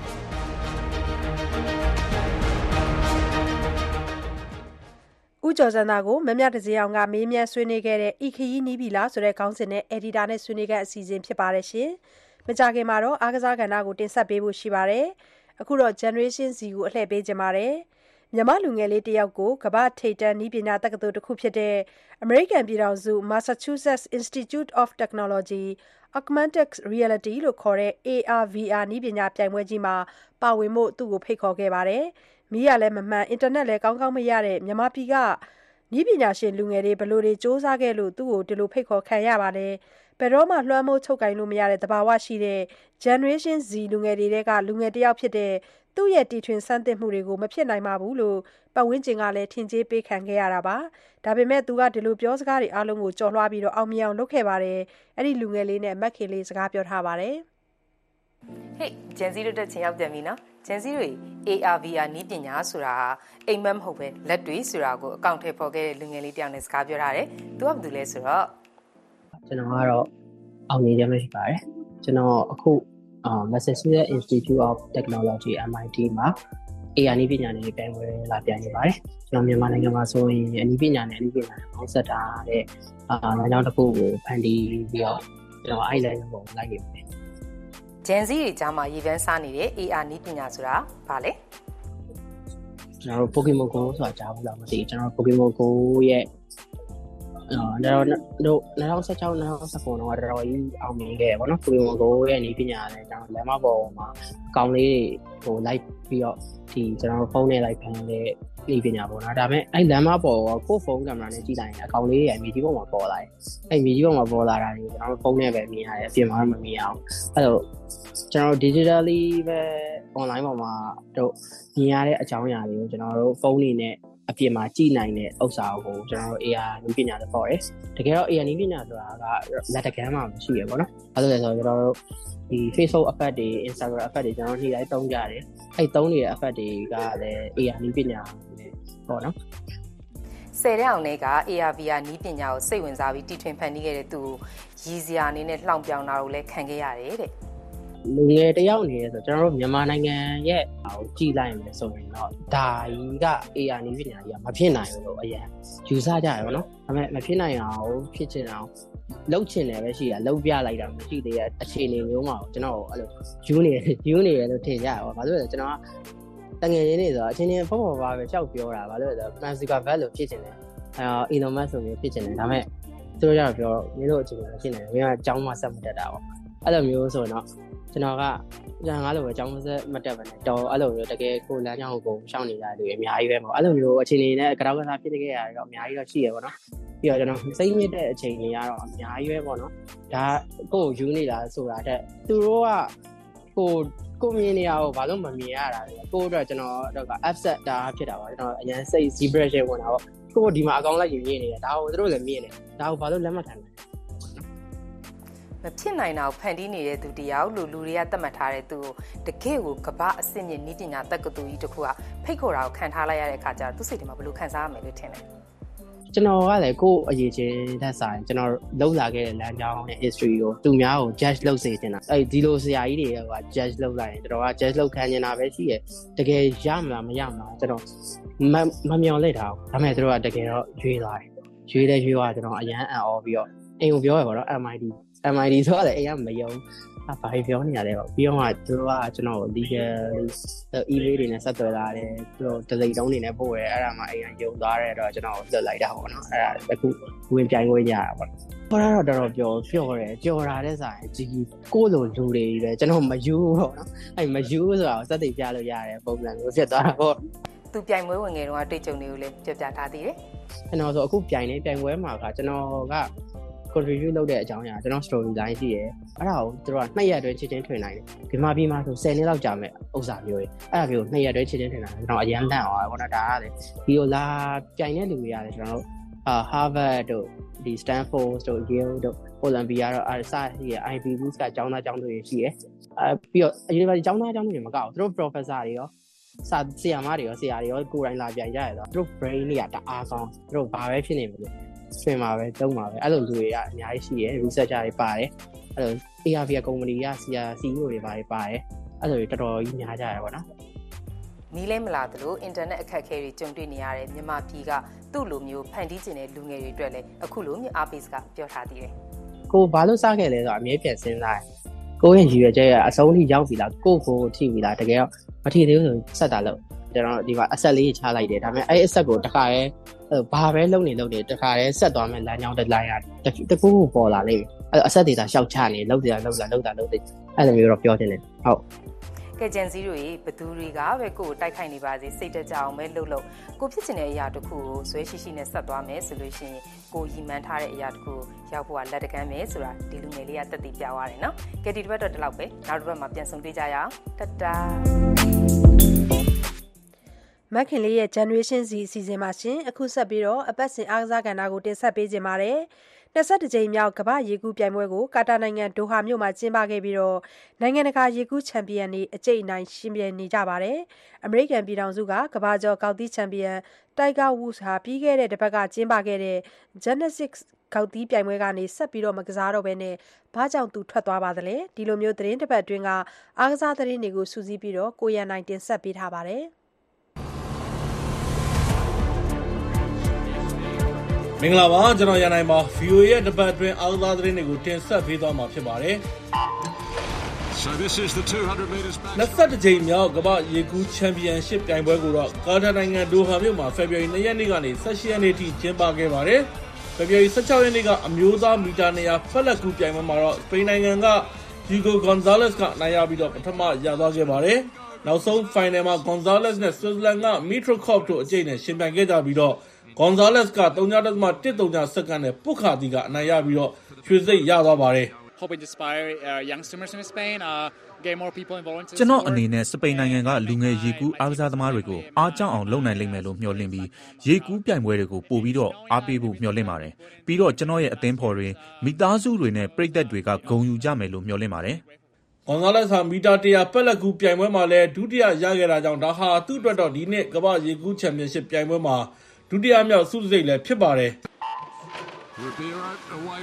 ဦးကျော်စံသာကိုမမြတစည်းအောင်ကမေးမြန်းဆွေးနွေးခဲ့တဲ့ဤခရီးနီးပြီလားဆိုတဲ့ခေါင်းစဉ်နဲ့အက်ဒီတာနဲ့ဆွေးနွေးခဲ့အစီအစဉ်ဖြစ်ပါတယ်ရှင်။ မကြခင်မှာတော့အားကစားကဏ္ဍကိုတင်ဆက်ပေးဖို့ရှိပါတယ်။အခုတော့ Generation Z ကိုအလှည့်ပေးကြပါတယ်။မြမလူငယ်လေးတယောက်ကိုကမ္ဘာထိပ်တန်းနီးပညာတက္ကသိုလ်တစ်ခုဖြစ်တဲ့ American ပြည်ထောင်စု Massachusetts Institute of Technology Augmented Reality လို့ခေါ်တဲ့ AR VR နည်းပညာပြိုင်ပွဲကြီးမှာပါဝင်ဖို့သူ့ကိုဖိတ်ခေါ်ခဲ့ပါတယ်။မီးရလည်းမမှန်အင်တာနက်လည်းကောင်းကောင်းမရတဲ့မြန်မာပြည်ကနီးပညာရှင်လူငယ်တွေဘလို့တွေစူးစမ်းခဲ့လို့သူ့ကိုဒီလိုဖိတ်ခေါ်ခံရပါတယ်။ ဘယ်တော့မှလွှမ်းမိုးချုပ်ကင်လို့မရတဲ့သဘာဝရှိတဲ့ Generation Z လူငယ်တွေတဲကလူငယ်တစ်ယောက်ဖြစ်တဲ့သူ့ရဲ့တီထွင်ဆန်းသစ်မှုတွေကိုမဖြစ်နိုင်ပါဘူးလို့ပတ်ဝန်းကျင်ကလည်းထင်ကြေးပေးခံခဲ့ရတာပါ။ဒါပေမဲ့သူကဒီလိုပြောစကားတွေအားလုံးကိုကြော်လွှားပြီးတော့အောင်မြင်အောင်လုပ်ခဲ့ပါတယ်။အဲ့ဒီလူငယ်လေးနဲ့မက်ခင်လေးစကားပြောထားပါတယ်။ဟေးဂျန်စီတို့တက်ချင်ရောက်ပြန်ပြီနော်ဂျန်စီတို့ ARVR နီးပညာဆိုတာဟာအိမ်မက်မဟုတ်ပဲလက်တွေဆိုတာကိုအကောင့်ထဲပေါ်ခဲ့တဲ့လူငယ်လေးတယောက်နဲ့စကားပြောထားတယ်သူကဘာလုပ်လဲဆိုတော့ ကျွန်တော်ကတော့အောင်နေရမှာဖြစ်ပါတယ်ကျွန်တော်အခုအာ Massachusetts Institute of Technology MIT မှာ AI နည်းပညာနဲ့ပြိုင်ပွဲလာပြိုင်နေပါတယ်ကျွန်တော်မြန်မာနိုင်ငံမှာဆိုရင်အနည်းပညာနဲ့အနည်းပညာနဲ့ပေါင်းစပ်ထားတဲ့အာလမ်းကြောင်းတစ်ခုကိုဖန်တီးပြီးတော့ကျွန်တော်အဲ့လမ်းကြောင်းကိုလိုက်နေပါတယ်ဂျန်စီတွေကြားမှာရေပန်းစားနေတဲ့ AR နီးပညာဆိုတာဘာလဲကျွန်တော်တို့ Pokemon Go ဆိုတာကြားဘူးလားမသိဘူးကျွန်တော်တို့ Pokemon Go ရဲ့အာ တော့တို့2016 2019တော့တော်တော်ကြီးအောင်မြင်ခဲ့ပေါ့နော် Pokemon Go ရဲ့နေပညာနဲ့ကျွန်တော်လမ်းမပေါ်မှာအကောင်လေးဟို like ပြီးတော့ဒီကျွန်တော်ဖုန်းနဲ့ like ဖန်တဲ့နေပညာပေါ့နော်ဒါပေမဲ့အဲ့လမ်းမပေါ်ကိုဖုန်းကင်မရာနဲ့ကြည့်လိုက်ရင်အကောင်လေးရဲ့မြေကြီးပေါ်မှာပေါ်လာတယ်အဲ့မြေကြီးပေါ်မှာပေါ်လာတာတွေကျွန်တော်ဖုန်းနဲ့ပဲမြင်ရတယ်အပြင်မှာမမြင်အောင်အဲ့တော့ကျွန်တော် digitally ပဲ online ပေါ်မှာတို့မြင်ရတဲ့အကြောင်းအရာတွေကိုကျွန်တော်တို့ဖုန်းနေနဲ့ အပြင်မှာကြည့်နိုင်တဲ့ဥစ္စာကိုကျွန်တော်တို့ AR နည်းပညာလို့ခေါ်တယ်တကယ်တော့ AR နည်းပညာဆိုတာကလက်တကမ်းမှာမရှိရပေါ့နော်အဲ့လိုလဲဆိုတော့ကျွန်တော်တို့ဒီ Facebook effect တွေ Instagram effect တွေကျွန်တော်နေ့တိုင်းသုံးကြတယ်အဲ့သုံးနေတဲ့ effect တွေကလည်း AR နည်းပညာပေါ့နော်ဆယ်တဲ့အောင်တွေက ARVR နီးပညာကိုစိတ်ဝင်စားပြီးတီထွင်ဖန်တီးခဲ့တဲ့သူကိုရည်စရာအနေနဲ့လှောင်ပြောင်တာကိုလည်းခံခဲ့ရတယ်တဲ့ လူငယ်တယောက်အနေနဲ့ဆိုကျွန်တော်တို့မြန်မာနိုင်ငံရဲ့ဟိုကြည်လိုက်မယ်ဆိုရင်တော့ဒါကြီးက AR နည်းပညာကြီးကမဖြစ်နိုင်ဘူးလို့အရင်ယူဆကြရပါတော့။ဒါပေမဲ့မဖြစ်နိုင်အောင်ဖြစ်ချင်အောင်လှုပ်ချင်တယ်ပဲရှိတာလှုပ်ပြလိုက်တာမရှိသေးတဲ့အခြေအနေမျိုးမှာကျွန်တော်အဲ့လိုယူနေယူနေရလို့ထင်ကြရပါဘာလို့လဲကျွန်တော်ကတငယ်ချင်းနေဆိုတော့အချင်းချင်းဖောဖောပါပဲရှောက်ပြောတာဘာလို့လဲဆိုတော့ Francisca Val လို့ဖြစ်ချင်တယ်အဲ Elon Musk ဆိုမျိုးဖြစ်ချင်တယ်ဒါပေမဲ့သူတို့ကတော့ပြောမင်းတို့အချိန်မှာဖြစ်နေတယ်မင်းကအကြောင်းမှဆက်မတက်တာပေါ့အဲ့လိုမျိုးဆိုရင်တော့ ကျွန်တော်ကကျန်ကားလို့ပဲအကြောင်းမဆက်မတက်ပါနဲ့တော်အဲ့လိုမျိုးတကယ်ကိုလမ်းကြောင်းကိုရှောင်နေကြတယ်လူအများကြီးပဲပေါ့အဲ့လိုမျိုးအခြေအနေနဲ့ကြောက်ကစားဖြစ်ခဲ့ရတယ်တော့အများကြီးတော့ရှိရပေါ့နော်ပြီးတော့ကျွန်တော်စိတ်ညစ်တဲ့အချိန်တွေကတော့အများကြီးပဲပေါ့နော်ဒါကိုယ်ယူနေတာဆိုတာတဲ့သူတို့ကကိုကိုမြင်နေရအောင်ဘာလို့မမြင်ရတာလဲကိုအတွက်ကျွန်တော်တော့က upset ဒါဖြစ်တာပါကျွန်တော်အရင်စိတ် zebration ဝင်တာပေါ့ကိုဒီမှာအကောင့်လိုက်ယူမြင်နေတယ်ဒါကိုသူတို့လည်းမြင်တယ်ဒါကိုဘာလို့လက်မခံလဲ မဖြစ်နိုင်တာကိုဖန်တီးနေတဲ့သူတယောက်လို့လူတွေကသတ်မှတ်ထားတဲ့သူကိုတကယ့်ကိုကမ္ဘာအဆင့်မြင့်နီးပညာတက္ကသိုလ်ကြီးတစ်ခုကဖိတ်ခေါ်တာကိုခံထားလိုက်ရတဲ့အခါကျတော့သူစိတ်ထဲမှာဘယ်လိုခံစားရမယ်လို့ထင်လဲကျွန်တော်ကလည်းကိုယ့်အရေးချင်းသက်ဆိုင်ကျွန်တော်လှုပ်လာခဲ့တဲ့လမ်းကြောင်းနဲ့ history ကိုသူများကို judge လုပ်စေချင်တာအဲ့ဒီလိုဆရာကြီးတွေက judge လုပ်လိုက်ရင်ကျွန်တော်က judge လုပ်ခံနေတာပဲရှိရတကယ်ရမလားမရမလားကျွန်တော်မမမျော်လင့်တာဘူးဒါပေမဲ့သူတို့ကတကယ်တော့ရွေးသွားတယ်ရွေးတဲ့ရွေးသွားကျွန်တော်အရန်အံ့ဩပြီးတော့အိမ်ကိုပြောရပါတော့ MIT MIT ဆိုတော့လည်းအိမ်ကမယုံအဘာပြောနေရလဲပေါ့ပြီးတော့မှသူတို့ကကျွန်တော် legal email တွေနဲ့ဆက်သွယ်လာတယ်သူတို့တစိမ့်တုံးတွေနဲ့ပို့တယ်အဲ့ဒါမှအိမ်ကယုံသွားတယ်တော့ကျွန်တော်လွတ်လိုက်တာပေါ့နော်အဲ့ဒါအခုဝင်ပြိုင်ခွင့်ရတာပေါ့ဘာတော့တော်တော်ပျော်ပျော်တယ်ကြော်တာတဲ့ဆိုင်ဒီကိုလိုလူတွေပဲကျွန်တော်မယူတော့နော်အဲ့မယူဆိုတာကိုစက်သိပြလို့ရတယ်ပုံစံမျိုးဖြစ်သွားတာပေါ့သူပြိုင်ပွဲဝင်ငယ်တုန်းကတွေ့ကြုံတွေကိုလည်းပြောပြထားသေးတယ်ကျွန်တော်ဆိုအခုပြိုင်နေပြိုင်ပွဲမှာကကျွန်တော်က contribute လုပ်တဲ့အကြောင်းအရာကျွန်တော် story line ရှိရယ်အဲ့ဒါကိုသူတို့ကနှစ်ရက်အတွင်းချစ်ချင်းထွင်နိုင်တယ်ဒီမှာပြီးမှဆို10နှစ်လောက်ကြာမယ်ဥစ္စာမျိုးကြီးအဲ့ဒါမျိုးနှစ်ရက်အတွင်းချစ်ချင်းထွင်နိုင်တယ်ကျွန်တော်အရန်လန့်သွားတယ်ဘောနော်ဒါကလေဒီလိုလာပြိုင်တဲ့လူတွေရတယ်ကျွန်တော်တို့အာ Harvard တို့ဒီ Stanford တို့ Yale တို့ Olympia တို့အားစရှိရ IB Boost ကကျောင်းသားကျောင်းသူတွေရှိရယ်အဲပြီးတော့ University ကျောင်းသားကျောင်းသူတွေမကောက်ဘူးသူတို့ professor တွေရောစာဆရာမတွေရောဆရာတွေရောကိုယ်တိုင်လာပြန်ကြရတော့သူတို့ brain တွေကတအားကောင်းသူတို့ဘာပဲဖြစ်နေမလဲ ဆွင်မှာပဲတုံးမှာပဲအဲ့လိုလူတွေကအများကြီးရှိရယ် researcher တွေပါတယ်အဲ့လို ARV ကုမ္ပဏီက CEO တွေပါတယ်ပါတယ်အဲ့လိုတွေတော်တော်ကြီးများကြရပါတော့နီးလဲမလာသလိုအင်တာနက်အခက်အခဲတွေကြုံတွေ့နေရတဲ့မြန်မာပြည်ကသူ့လိုမျိုးဖန်တီးကျင်တဲ့လူငယ်တွေအတွက်လည်းအခုလိုမျိုးအားပေးစကားပြောထားသေးတယ်ကိုဘာလို့စခဲ့လဲဆိုတော့အမြဲပြန်စဉ်းစားတယ်ကိုယ့်ရဲ့ရည်ရွယ်ချက်ရဲ့အဆုံးထိရောက်ပြီလားကိုယ့်ကိုယ်ထိပြီလားတကယ်တော့မထိသေးဘူးဆိုဆက်တာလို့ကျွန်တော်ဒီမှာအဆက်လေးချလိုက်တယ်ဒါပေမဲ့အဲ့အဆက်ကိုတခါရဲ ဘာပဲလုပ်နေလုပ်နေတခါရဲဆက်သွားမယ်လမ်းကြောင်းတစ်လိုင်းရတယ်တကူကူပေါ်လာလိမ့်မယ်အဲ့အဆက်ဒေတာရှောက်ချနေလုပ်တယ်လုပ်တာလုပ်တာလုပ်တယ်အဲ့လိုမျိုးတော့ပြောတင်တယ်ဟုတ်ကဲဂျန်စီတွေဘသူတွေကပဲကိုယ်ကိုတိုက်ခိုက်နေပါစေစိတ်တကြအောင်ပဲလှုပ်လှုပ်ကိုဖြစ်ချင်တဲ့အရာတစ်ခုကိုဇွဲရှိရှိနဲ့ဆက်သွားမယ်ဆိုလို့ရှိရင်ကိုရီမန်းထားတဲ့အရာတစ်ခုရောက်ဖို့ကလက်တကမ်းပဲဆိုတာဒီလူငယ်လေးကတက်တည်ပြသွားတယ်နော်ကဲဒီတစ်ပတ်တော့ဒီလောက်ပဲနောက်တစ်ပတ်မှာပြန်ဆုံတွေ့ကြရအောင်တတတာ မက်ခင်လေးရဲ့ Generation Z အစီအစဉ်မှာရှင်အခုဆက်ပြီးတော့အပတ်စဉ်အားကစားကဏ္ဍကိုတင်ဆက်ပေးခြင်းပါတယ်21ကြိမ်မြောက်ကမ္ဘာ့ရေကူးပြိုင်ပွဲကိုကာတာနိုင်ငံဒိုဟာမြို့မှာကျင်းပခဲ့ပြီးနိုင်ငံတကာရေကူးချန်ပီယံတွေအကြိတ်အနိုင်ယှဉ်ပြိုင်နေကြပါတယ်။အမေရိကန်ပြည်ထောင်စုကကမ္ဘာကျော်ဂေါက်သီးချန်ပီယံ Tiger Woods ဟာပြီးခဲ့တဲ့တပတ်ကကျင်းပခဲ့တဲ့ Gymnastics ဂေါက်သီးပြိုင်ပွဲကနေဆက်မကစားတော့ဘဲဘာကြောင့်ထွက်သွားပါသလဲ။ဒီလိုသီတင်းတပတ်အတွင်းကအားကစားသတင်းတွေကိုစုစည်းပြီးကိုရန်နိုင်ကတင်ဆက်ထားပါတယ်။ မင်္ဂလာပါကျွန်တော်ရန်နိုင်ပါ VOA ရဲ့တပတ်အတွင်းအားကစားသတင်းတွေကိုတင်ဆက်ပေးသွားမှာဖြစ်ပါတယ် So this is the 200 meters back. 21ကြိမ်မြောက်ကမ္ဘာရေကူးချန်ပီယံရှစ်ပြိုင်ပွဲကိုတော့ကာတာနိုင်ငံဒိုဟာမြို့မှာဖေဖော်ဝါရီ2ရက်နေ့ကနေ18ရက်နေ့ထိကျင်းပခဲ့ပါတယ်ဖေဖော်ဝါရီ16ရက်နေ့ကအမျိုးသားမီတာ200ဖက်လက်ကူးပြိုင်ပွဲမှာတော့စပိန်နိုင်ငံက Hugo Gonzalez ကနိုင်ရပြီးတော့ပထမရသွားခဲ့ပါတယ်နောက်ဆုံး final မှာ Gonzalez နဲ့ Switzerland က Mitrokov တို့အကျိတ်နဲ့ရှင်ပြိုင်ခဲ့ကြပြီးတော့ Gonzalez က3.130စက္ကန့်နဲ့ပုတ်ခါတီက အနိုင်ရပြီးတော့ရွှေစိတ်ရသွားပါတယ် hoping to inspire uh, young swimmers in Spain, uh, get more people involved into the ကျွန်တော် sport. အနေနဲ့ စပိန်နိုင်ငံက လူငယ် ရေကူးအားကစားသမားတွေကို အားကြောက်အောင် လုပ်နိုင်လိမ့်မယ်လို့ မျှော်လင့်ပြီး ရေကူးပြိုင်ပွဲတွေကို ပို့ပြီးတော့ အားပေးဖို့ မျှော်လင့်ပါတယ်။ပြီးတော့ ကျွန်တော်ရဲ့ အသင်းဖော်တွေ မိသားစုတွေနဲ့ပြည်သက်တွေက ဂုဏ်ယူကြမယ်လို့ မျှော်လင့်ပါတယ်။ Gonzalez ဟာ မီတာ100ပက်လက်ကူပြိုင်ပွဲမှာလည်း ဒုတိယရခဲ့တာကြောင့် ဒါဟာ သူ့အတွက်တော့ ဒီနှစ် ကမ္ဘာရေကူးချန်ပီယံရှစ်ပြိုင်ပွဲမှာ ဒုတိယမြောက်ဆုတံဆိပ်လည်းဖြစ်ပါတယ်။ဖေဖော်ဝါ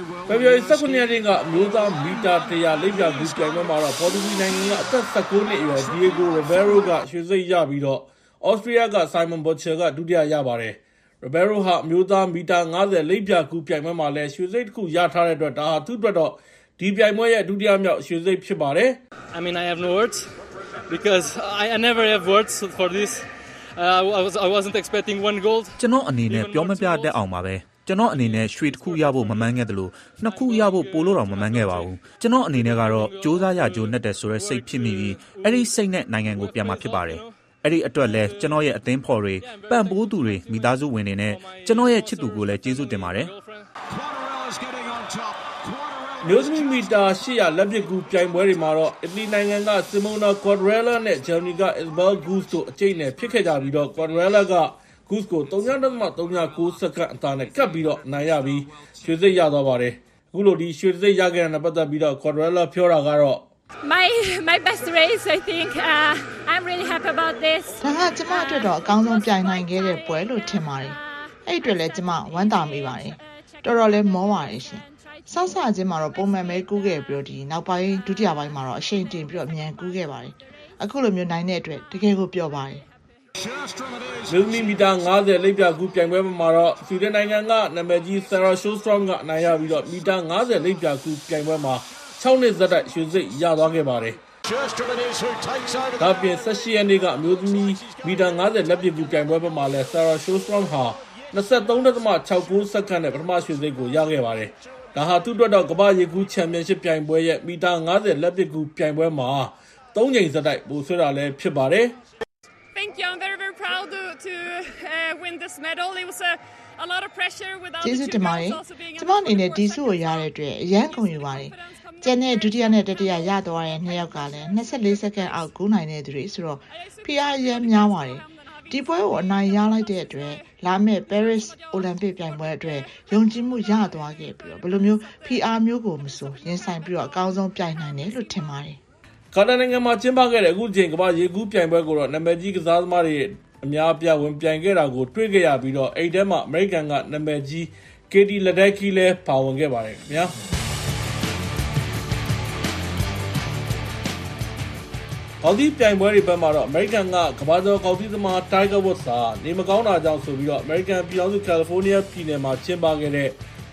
ရီ19ရက်နေ့ကအမျိုးသားမီတာ100လိပ်ပြကူးပြိုင်ပွဲမှာတော့ပေါ်တူဂီနိုင်ငံကအသက်19နှစ်အရွယ် Diego Ribeiro ကရွှေစိတ်ရပြီးတော့ဩစတြီးယားက Simon Butcher ကဒုတိယရပါတယ်။ Ribeiro ဟာအမျိုးသားမီတာ90လိပ်ပြကူးပြိုင်ပွဲမှာလည်းရွှေစိတ်တစ်ခုရထားတဲ့အတွက်ဒါဟာသူ့အတွက်တော့ဒီပြိုင်ပွဲရဲ့ဒုတိယမြောက်ရွှေစိတ်ဖြစ်ပါတယ်။ I mean, I have no words because I, I never have words for this. Uh, I, was, I wasn't expecting one gold. ကျွန်တော်အနေနဲ့ပြောမပြတတ်အောင်ပါပဲကျွန်တော်အနေနဲ့ရွှေတစ်ခုရဖို့မမှန်းခဲ့တယ်လို့နှစ်ခုရဖို့ပိုလို့တော့မမှန်းခဲ့ပါဘူးကျွန်တော်အနေနဲ့ကတော့စူးစမ်းရကြိုးနဲ့တယ်ဆိုတဲ့စိတ်ဖြစ်မိပြီးအဲ့ဒီစိတ်နဲ့နိုင်ငံကိုပြန်มาဖြစ်ပါတယ်အဲ့ဒီအတွက်လဲကျွန်တော်ရဲ့အသင်းဖော်တွေပံ့ပိုးသူတွေမိသားစုဝင်တွေနဲ့ကျွန်တော်ရဲ့ချစ်သူကိုလည်းကျေးဇူးတင်ပါတယ် မျိုးသမီးမီတာ 800 လက်ပစ်ကူပြိုင်ပွဲတွေမှာတော့ အီတလီနိုင်ငံက Simona Quadrella နဲ့ ဂျာမနီက Isabel Goose တို့ အကျိတ်နဲ့ဖြစ်ခဲ့ကြပြီးတော့ Quadrella က Goose ကို3.39စက္ကန့် အသာနဲ့ ကပ်ပြီးတော့နိုင်ရပြီး ရွှေစိတ်ရသွားပါတယ်။အခုလို ဒီရွှေစိတ်ရခဲ့တဲ့နဲ့ ပတ်သက်ပြီးတော့ Quadrella ပြောတာကတော့ My my best race, I think. Uh, I'm really happy about this. ဒါကကျမအတွက်တော့ အကောင်းဆုံးပြိုင်နိုင်ခဲ့တဲ့ပွဲလို့ ထင်ပါတယ်။အဲ့ဒီအတွက်လည်း ကျမ ဝမ်းသာမိပါတယ်။တော်တော်လေးမောပါတယ်ရှင်။ ဆောက်ဆချင်းမှာတော့ပုံမှန်ပဲကူးခဲ့ပြီးတော့ဒီနောက်ပိုင်းဒုတိယပိုင်းမှာတော့အရှိန်တင်ပြီးတော့အမြန်ကူးခဲ့ပါတယ်။အခုလိုမျိုးနိုင်တဲ့အတွက်တကယ်ကိုပျော်ပါတယ်။မျိုးသမီးမီတာ90လိပ်ပြကူပြိုင်ပွဲမှာတော့ဆွီဒင်နိုင်ငံကနာမည်ကြီး Sarah Sjöström ကအနိုင်ရပြီးတော့မီတာ90လိပ်ပြကူပြိုင်ပွဲမှာ6နှစ်သက်တိုက်ရွှေစိတ်ရသွားခဲ့ပါတယ်။ Sjöström it is who takes over. ဒါ့အပြင်18ရက်နေ့ကအမျိုးသမီးမီတာ90လက်ပစ်ကူပြိုင်ပွဲမှာလည်း Sarah Sjöström ဟာ23.69စက္ကန့်နဲ့ပထမရွှေစိတ်ကိုရခဲ့ပါတယ်။ ဒါဟာသူ့အတွက်တော့ကမ္ဘာရေကူးချန်ပီယံရှစ်ပြိုင်ပွဲရဲ့မီတာ90လက်ပစ်ကူပြိုင်ပွဲမှာ3ချိန်ဆက်တိုက်ပိုဆွဲတာလည်းဖြစ်ပါတယ်။ Thank you. I'm very, very proud to, to uh, win this medal. It was a, a lot of pressure without ကျေး the ဇူး two တင်ပါတ girls ယ် also being ကျမအနေနဲ့ဒီဆုကိုရတဲ့အတွက်အရန်ကုန်ယူပါတယ်ကျန်တဲ့ဒုတိယနဲ့တတိယရသွားတဲ့နှစ်ယောက်ကလည်း24စက္ကန့်အောက်ကူးနိုင်တဲ့သူတွေဆိုတော့ PR အရန်များပါတယ် ဒီပွဲကိုအနိုင်ရလိုက်တဲ့အတွက်လာမယ့် Paris Olympic ပြိုင်ပွဲအတွက်ယုံကြည်မှုရသွားခဲ့ပြီးတော့ဘယ်လိုမျိုး PR မျိုးကိုမဆိုရင်ဆိုင်ပြီးတော့အကောင်းဆုံးပြိုင်နိုင်တယ်လို့ထင်ပါတယ်ကာတာနိုင်ငံမှာကျင်းပခဲ့တဲ့အခုချိန်ကမ္ဘာရေကူးပြိုင်ပွဲကိုတော့နာမည်ကြီးကစားသမားတွေအများအပြားဝင်ပြိုင်ခဲ့တာကိုတွေ့ခဲ့ရပြီးတော့အဲ့ထဲမှာအမေရိကန်ကနာမည်ကြီး Katie Ledecky လည်းပါဝင်ခဲ့ပါတယ်ခင်ဗျာ ကော်တီပြိုင်ပွဲတွေဘက်မှာတော့အမေရိကန်ကကမ္ဘာကျော်ကော်တီသမား Tiger Woods ဟာနေမကောင်းတာကြောင့်ဆိုပြီးတော့အမေရိကန်ပြည်ထောင်စုကယ်လီဖိုးနီးယားပြည်နယ်မှာကျင်းပခဲ့တဲ့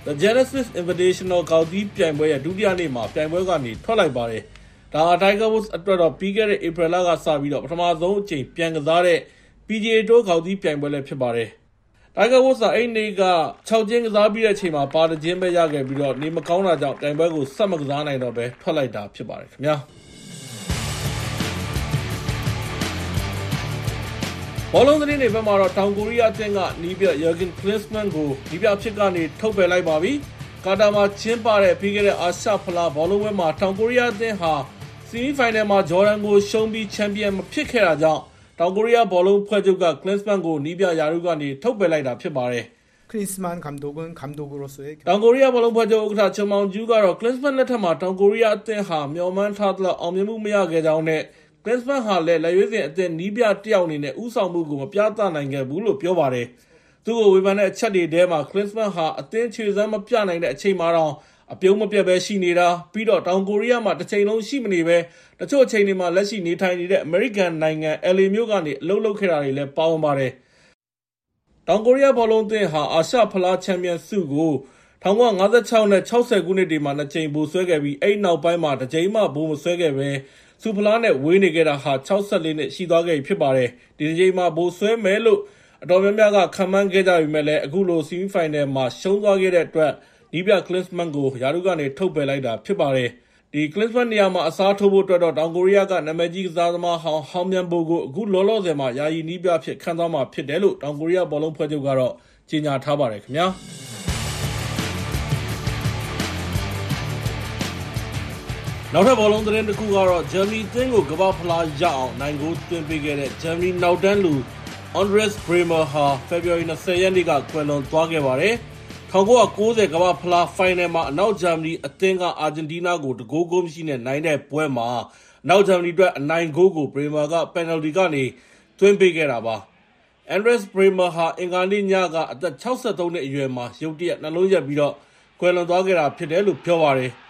The Genesis Invitational ကော်တီပြိုင်ပွဲရဲ့ဒုတိယနေ့မှာပြိုင်ပွဲကနေထွက်လိုက်ပါတယ်။ဒါဟာ Tiger Woods အတွက်တော့ပြီးခဲ့တဲ့ April လကစပြီးတော့ပထမဆုံးအကြိမ်ပြန်ကစားတဲ့ PGA Tour ကော်တီပြိုင်ပွဲလည်းဖြစ်ပါတယ်။ Tiger Woods ကအဲ့ဒီနေ့က6ကျင်းကစားပြီးတဲ့အချိန်မှာပါတခြင်းပဲရခဲ့ပြီးတော့နေမကောင်းတာကြောင့်ပြိုင်ပွဲကိုဆက်မကစားနိုင်တော့ဘဲထွက်လိုက်တာဖြစ်ပါတယ်ခင်ဗျာ။ ဘောလုံးသတင်းတွေဘက်မှာတော့တောင်ကိုရီးယားအသင်းကနီးပြ Jurgen Klinsmann ကိုနီးပြအဖြစ်ကနေထုတ်ပယ်လိုက်ပါပြီ။ကာတာမှာကျင်းပတဲ့ပြီးခဲ့တဲ့အာရှဖလားဘောလုံးပွဲမှာတောင်ကိုရီးယားအသင်းဟာဆီမီဖိုင်နယ်မှာဂျော်ဒန်ကိုရှုံးပြီးချန်ပီယံမဖြစ်ခဲ့တာကြောင့်တောင်ကိုရီးယားဘောလုံးဖွဲ့ချုပ်က Klinsmann ကိုနီးပြယာရုကနေထုတ်ပယ်လိုက်တာဖြစ်ပါတယ်။ 클린스만 감독은 감독으로서의 တောင်ကိုရီးယားဘောလုံးဖွဲ့ချုပ်ဥက္ကဋ္ဌချွန်မောင်ကျူးကတော့ Klinsmann လက်ထက်မှာတောင်ကိုရီးယားအသင်းဟာမျှော်မှန်းထားသလောက်အောင်မြင်မှုမရခဲ့ကြောင်းနဲ့ Klinsmann ဟာလည်းလက်ရွေးစင်အသင်းနီးပြတစ်ယောက်အနေနဲ့ဥဆောင်မှုကိုမပြသနိုင်ခဲ့ဘူးလို့ပြောပါတယ်။သူ့ကိုဝေဖန်တဲ့အချက်တွေထဲမှာ Klinsmann ဟာအသင်းခြေစွမ်းမပြနိုင်တဲ့အချိန်မှာတော့အပြုံးမပြတ်ပဲရှိနေတာပြီးတော့တောင်ကိုရီးယားမှာတစ်ချိန်လုံးရှိမနေပဲတချို့အချိန်တွေမှာလက်ရှိနေထိုင်နေတဲ့အမေရိကန်နိုင်ငံ LA မြို့ကနေအလုပ်လုပ်ခဲ့တာတွေလည်းပါဝင်ပါတယ်။တောင်ကိုရီးယားဘောလုံးအသင်းဟာအာရှဖလားချန်ပီယံဆုကို1956နဲ့60ခုနှစ်တွေမှာနှစ်ကြိမ်ဗိုလ်စွဲခဲ့ပြီးအဲ့နောက်ပိုင်းမှာတစ်ကြိမ်မှဗိုလ်မစွဲခဲ့ပဲ စူဖလားနဲ့ဝေးနေခဲ့တာဟာ 64 နှစ်ရှိသွားခဲ့ပြီဖြစ်ပါတယ်။ဒီတစ်ကြိမ်မှာ ဗိုလ်စွဲမယ်လို့ အတော်များများကခံမှန်းခဲ့ကြပေမဲ့လည်းအခုလို ဆီမီဖိုင်နယ်မှာ ရှုံးသွားခဲ့တဲ့အတွက်နီးပြ Klinsmann ကိုယာရုကနေ ထုတ်ပယ်လိုက်တာဖြစ်ပါတယ်။ဒီ Klinsmann နေရာမှာ အစားထိုးဖို့အတွက်တော့ တောင်ကိုရီးယားက နာမည်ကြီးကစားသမားဟောင်း ဟောင်းမြန်ဘိုကို အခုလောလောဆယ်မှာ ယာယီနီးပြဖြစ် ခန့်သွားမှာဖြစ်တယ်လို့ တောင်ကိုရီးယား ဘောလုံးဖွဲ့ချုပ်ကတော့ကြေညာထားပါတယ်ခင်ဗျာ။ နောက်ထပ်ဘောလုံးသတင်းတစ်ခုကတော့ဂျာမနီသင်းကိုကမ္ဘာ့ဖလားရအောင်နိုင်ကိုသွင်းပေးခဲ့တဲ့ဂျာမနီနောက်တန်းလူ Andres Bremer ဟာ February 20ရက်နေ့ကကွယ်လွန်သွားခဲ့ပါတယ်။1990ကမ္ဘာ့ဖလားဖိုင်နယ်မှာအနောက်ဂျာမနီအသင်းကအာဂျင်တီးနားကိုတကိုးဂိုးမရှိနဲ့နိုင်တဲ့ပွဲမှာအနောက်ဂျာမနီအတွက်အနိုင်ဂိုးကို Bremer ကပယ်နယ်လ်တီကနေသွင်းပေးခဲ့တာပါ။ Andres Bremer ဟာအင်္ဂါနေ့ညကအသက်63နှစ်အရွယ်မှာရုတ်တရက်နှလုံးရက်ပြီးတော့ကွယ်လွန်သွားခဲ့တာဖြစ်တယ်လို့ပြောပါတယ်။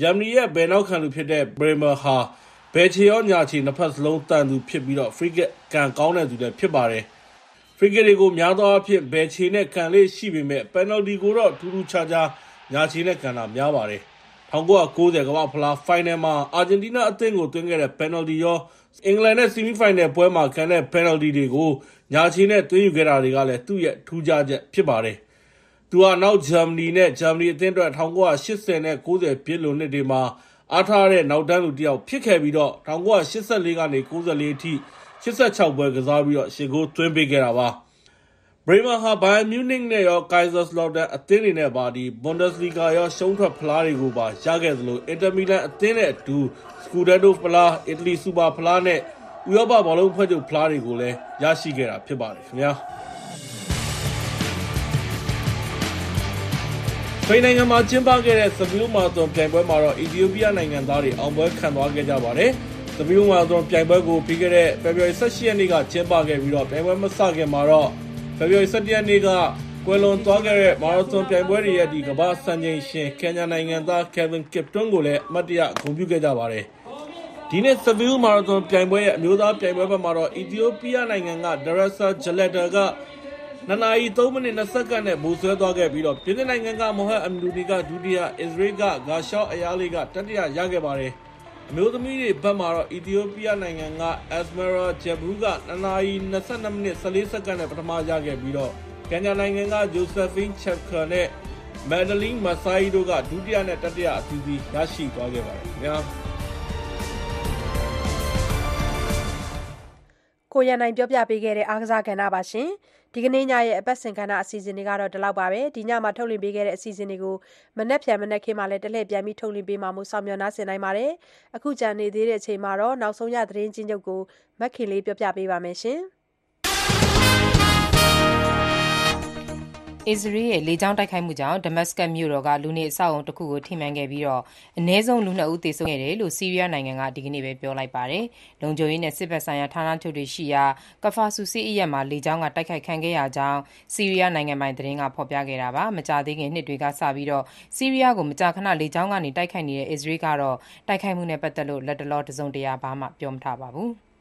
ဂျာမနီရဲ့ ဘယ်နောက်ခံလူဖြစ်တဲ့ Bremer ဟာ ဘယ်ခြေရော ညာခြေ နှစ်ဖက်စလုံးတန်သူဖြစ်ပြီးတော့ free kick ကန်ကောင်းတဲ့သူလည်း ဖြစ်ပါတယ်။ free kick တွေကို များသောအားဖြင့် ဘယ်ခြေနဲ့ ကန်လေးရှိပေမဲ့ penalty ကိုတော့ ထူးထူးခြားခြား ညာခြေနဲ့ ကန်တာများပါတယ်။1990ကမ္ဘာ့ဖလားဖိုင်နယ်မှာ အာဂျင်တီးနားအသင်းကို သွင်းခဲ့တဲ့ penalty ရော အင်္ဂလန်နဲ့ ဆီမီဖိုင်နယ်ပွဲမှာ ကန်တဲ့ penalty တွေကို ညာခြေနဲ့ သွင်းယူခဲ့တာတွေကလည်း သူ့ရဲ့ ထူးခြားချက် ဖြစ်ပါတယ်။ သူဟာနောက်ဂျာမနီနဲ့ ဂျာမနီအသင်းအတွက်1980နဲ့90ပြည့်လွန်နှစ်တွေမှာ အားထားတဲ့ နောက်တန်းလူတစ်ယောက်ဖြစ်ခဲ့ပြီးတော့1984ကနေ94အထိ86ပွဲကစားပြီးတော့ရှေ့ဂိုးသွင်းပေးခဲ့တာပါ။ Bremer ဟာ Bayern Munich နဲ့ရော Kaiserslautern အသင်းတွေနဲ့ပါဒီ Bundesliga ရော ရှုံးထွက်ဖလားတွေကိုပါ ရခဲ့သလို Inter Milan အသင်းနဲ့အတူ Scudetto ဖလား၊အီတလီစူပါဖလားနဲ့ ဥရောပဘောလုံးဖွဲ့ချုပ် ဖလားတွေကိုလည်း ရရှိခဲ့တာဖြစ်ပါတယ်ခင်ဗျာ။ စပိန်နိုင်ငံမှာကျင်းပခဲ့တဲ့ Seville မာရသွန်ပြိုင်ပွဲမှာတော့ အီသီယိုးပီးယားနိုင်ငံသားတွေအောင်ပွဲခံသွားခဲ့ကြပါတယ်။ Seville မာရသွန်ပြိုင်ပွဲကို ပြီးခဲ့တဲ့ February 18ရက်နေ့က ကျင်းပခဲ့ပြီးတော့ပြိုင်ပွဲမစခင်မှာတော့ February 17ရက်နေ့က ကွယ်လွန်သွားခဲ့တဲ့ မာရသွန်ပြိုင်ပွဲတွေရဲ့ဒီကမ္ဘာ့စံချိန်ရှင် ကင်ညာနိုင်ငံသား Kevin Kiptum ကိုလည်း အမှတ်တရ ဂုဏ်ပြုခဲ့ကြပါတယ်။ဒီနေ့ Seville မာရသွန်ပြိုင်ပွဲရဲ့ အမျိုးသားပြိုင်ပွဲဘက်မှာတော့ အီသီယိုးပီးယားနိုင်ငံက Darassa Jaleta က 2နာရီ3မိနစ်20စက္ကန့်နဲ့ဗိုလ်စွဲသွားခဲ့ပြီးတော့ပြင်သစ်နိုင်ငံကမိုဟက်အမ်လူနီကဒုတိယ၊အစ္စရေးကဂါရှော့အယားလေးကတတိယရခဲ့ပါတယ်။အမျိုးသမီးတွေဘက်မှာတော့အီသီယိုးပီးယားနိုင်ငံက Esmeralda Jebru က2နာရီ22မိနစ်14စက္ကန့်နဲ့ပထမရခဲ့ပြီးတော့ကင်ညာနိုင်ငံက Josephine Chepka နဲ့ Madeline Masai တို့ကဒုတိယနဲ့တတိယအသီးသီးရရှိသွားခဲ့ပါတယ်ခင်ဗျာ။ကိုရန်နိုင်ပြောပြပေးခဲ့တဲ့အားကစားကဏ္ဍပါရှင် ဒီကနေ့ညရဲ့အပတ်စဉ်ကဏ္ဍအစီအစဉ်တွေကတော့ဒီလောက်ပါပဲဒီညမှာထုတ်လွှင့်ပေးခဲ့တဲ့အစီအစဉ်တွေကိုမနေ့ဖြန်မနေ့ခင်းမှာလည်းတလှည့်ပြန်ပြီးထုတ်လွှင့်ပေးမှာမို့ဆောင်မျှော်နှားဆင်နိုင်ပါတယ်အခုကြံနေသေးတဲ့အချိန်မှာတော့နောက်ဆုံးရသတင်းချင်းချုပ်ကိုမက်ခင်လေးပြောပြပေးပါမယ်ရှင်။ အစ္စရေးရဲ့လေကြောင်းတိုက်ခိုက်မှုကြောင့်ဒမတ်စကတ်မြို့တော်ကလူနေအဆောက်အအုံတစ်ခုကိုထိမှန်ခဲ့ပြီးအနည်းဆုံးလူ၂ဦးသေဆုံးခဲ့တယ်လို့ဆီးရီးယားနိုင်ငံကဒီကနေ့ပဲပြောလိုက်ပါတယ်။လုံခြုံရေးနဲ့စစ်ဘက်ဆိုင်ရာဌာနချုပ်တွေရှိရာကဖာဆူစစ်အရပ်မှာလေကြောင်းကတိုက်ခိုက်ခံခဲ့ရကြောင်းဆီးရီးယားနိုင်ငံပိုင်သတင်းကဖော်ပြခဲ့တာပါ။မကြာသေးခင်နှစ်တွေကစပြီးဆီးရီးယားကိုမကြာခဏလေကြောင်းကနေတိုက်ခိုက်နေတဲ့အစ္စရေးကတော့တိုက်ခိုက်မှုနဲ့ပတ်သက်လို့လတ်တလောတစုံတရာဘာမှပြောမထားပါဘူး။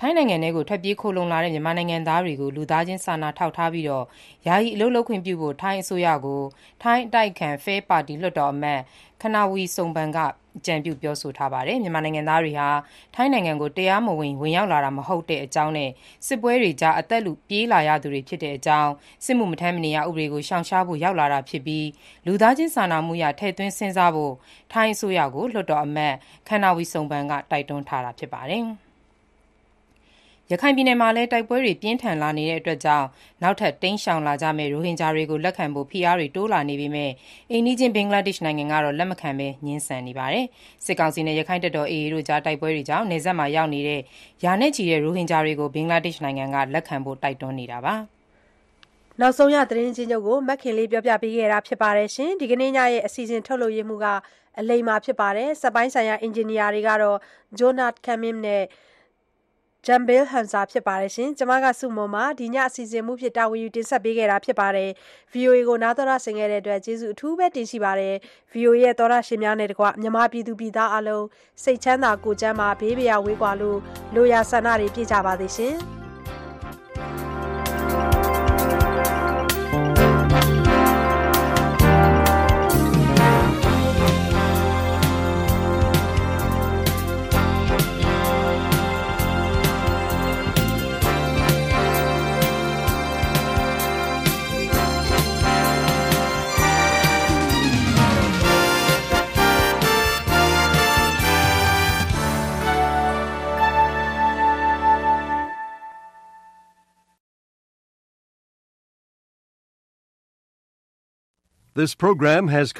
ထိုင်းနိုင်ငံထဲကို ထွက်ပြေးခိုလှုံလာတဲ့ မြန်မာနိုင်ငံသားတွေကို လူသားချင်းစာနာထောက်ထားပြီး ယာယီအလုပ်လုပ်ခွင့်ပြုဖို့ ထိုင်းအစိုးရကို ထိုင်းအတိုက်အခံ Pheu ပါတီ လွှတ်တော်အမတ် Kannavee Suebsang က အကြံပြုပြောဆိုထားပါတယ်။မြန်မာနိုင်ငံသားတွေဟာ ထိုင်းနိုင်ငံကို တရားမဝင် ဝင်ရောက်လာတာ မဟုတ်တဲ့အကြောင်းနဲ့ စစ်ပွဲတွေကြား အသက်လုပြေးလာရသူတွေ ဖြစ်တဲ့အကြောင်း စစ်မှုမထမ်းမနေရဥပဒေကို ရှောင်ရှားဖို့ ရောက်လာတာဖြစ်ပြီး လူသားချင်းစာနာမှုအရ ထည့်သွင်းစဉ်းစားဖို့ ထိုင်းအစိုးရကို လွှတ်တော်အမတ် Kannavee Suebsang က တိုက်တွန်းထားတာ ဖြစ်ပါတယ်။ ရခိုင်ပြည်နယ်မှာလည်း တိုက်ပွဲတွေ ပြင်းထန်လာနေတာကြောင့် နောက်ထပ် တိမ်းရှောင်လာကြမယ့် ရိုဟင်ဂျာတွေကို လက်ခံဖို့ ဖိအားတွေ တိုးလာနေပေမဲ့ အိမ်နီးချင်း ဘင်္ဂလားဒေ့ရှ်နိုင်ငံကတော့ လက်မခံဘဲ ငြင်းဆန်နေပါတယ်။စစ်ကောင်စီနဲ့ရခိုင့်တပ်တော် AA တို့ကြား တိုက်ပွဲတွေကြောင့် နယ်စပ်မှာရောက်နေတဲ့ ရာနဲ့ချီတဲ့ ရိုဟင်ဂျာတွေကို ဘင်္ဂလားဒေ့ရှ်နိုင်ငံက လက်ခံဖို့ တိုက်တွန်းနေတာပါ။နောက်ဆုံးရသတင်းချင်းချုပ်ကိုမက်ခင်လေး ပြောပြပေးခဲ့တာဖြစ်ပါတယ်ရှင်ဒီကနေ့ညရဲ့ အစီအစဉ် ထုတ်လွှင့်ရမှုကအလိမ္မာဖြစ်ပါတယ်စက်ပိုင်းဆိုင်ရာ အင်ဂျင်နီယာတွေကတော့ Jonat Kamim နဲ့ Jambil Hansa ဖြစ်ပါတယ်ရှင်ကျွန်မကစုမုံမှာဒီညအစီအစဉ်မှုဖြစ်တာဝန်ယူတင်ဆက်ပေးခဲ့တာဖြစ်ပါတယ် VOA ကိုနားတော်ရဆင်ခဲ့တဲ့အတွက်ကျေးဇူးအထူးပဲတင်ရှိပါတယ် VOA ရဲ့သောရရှင်များနဲ့တကွမြန်မာပြည်သူပြည်သားအလုံးစိတ်ချမ်းသာကိုယ်ကျန်းမာဘေးပရာဝေးကွာလို့လိုရာဆန္ဒတွေပြည့်ကြပါသေးရှင် This program has come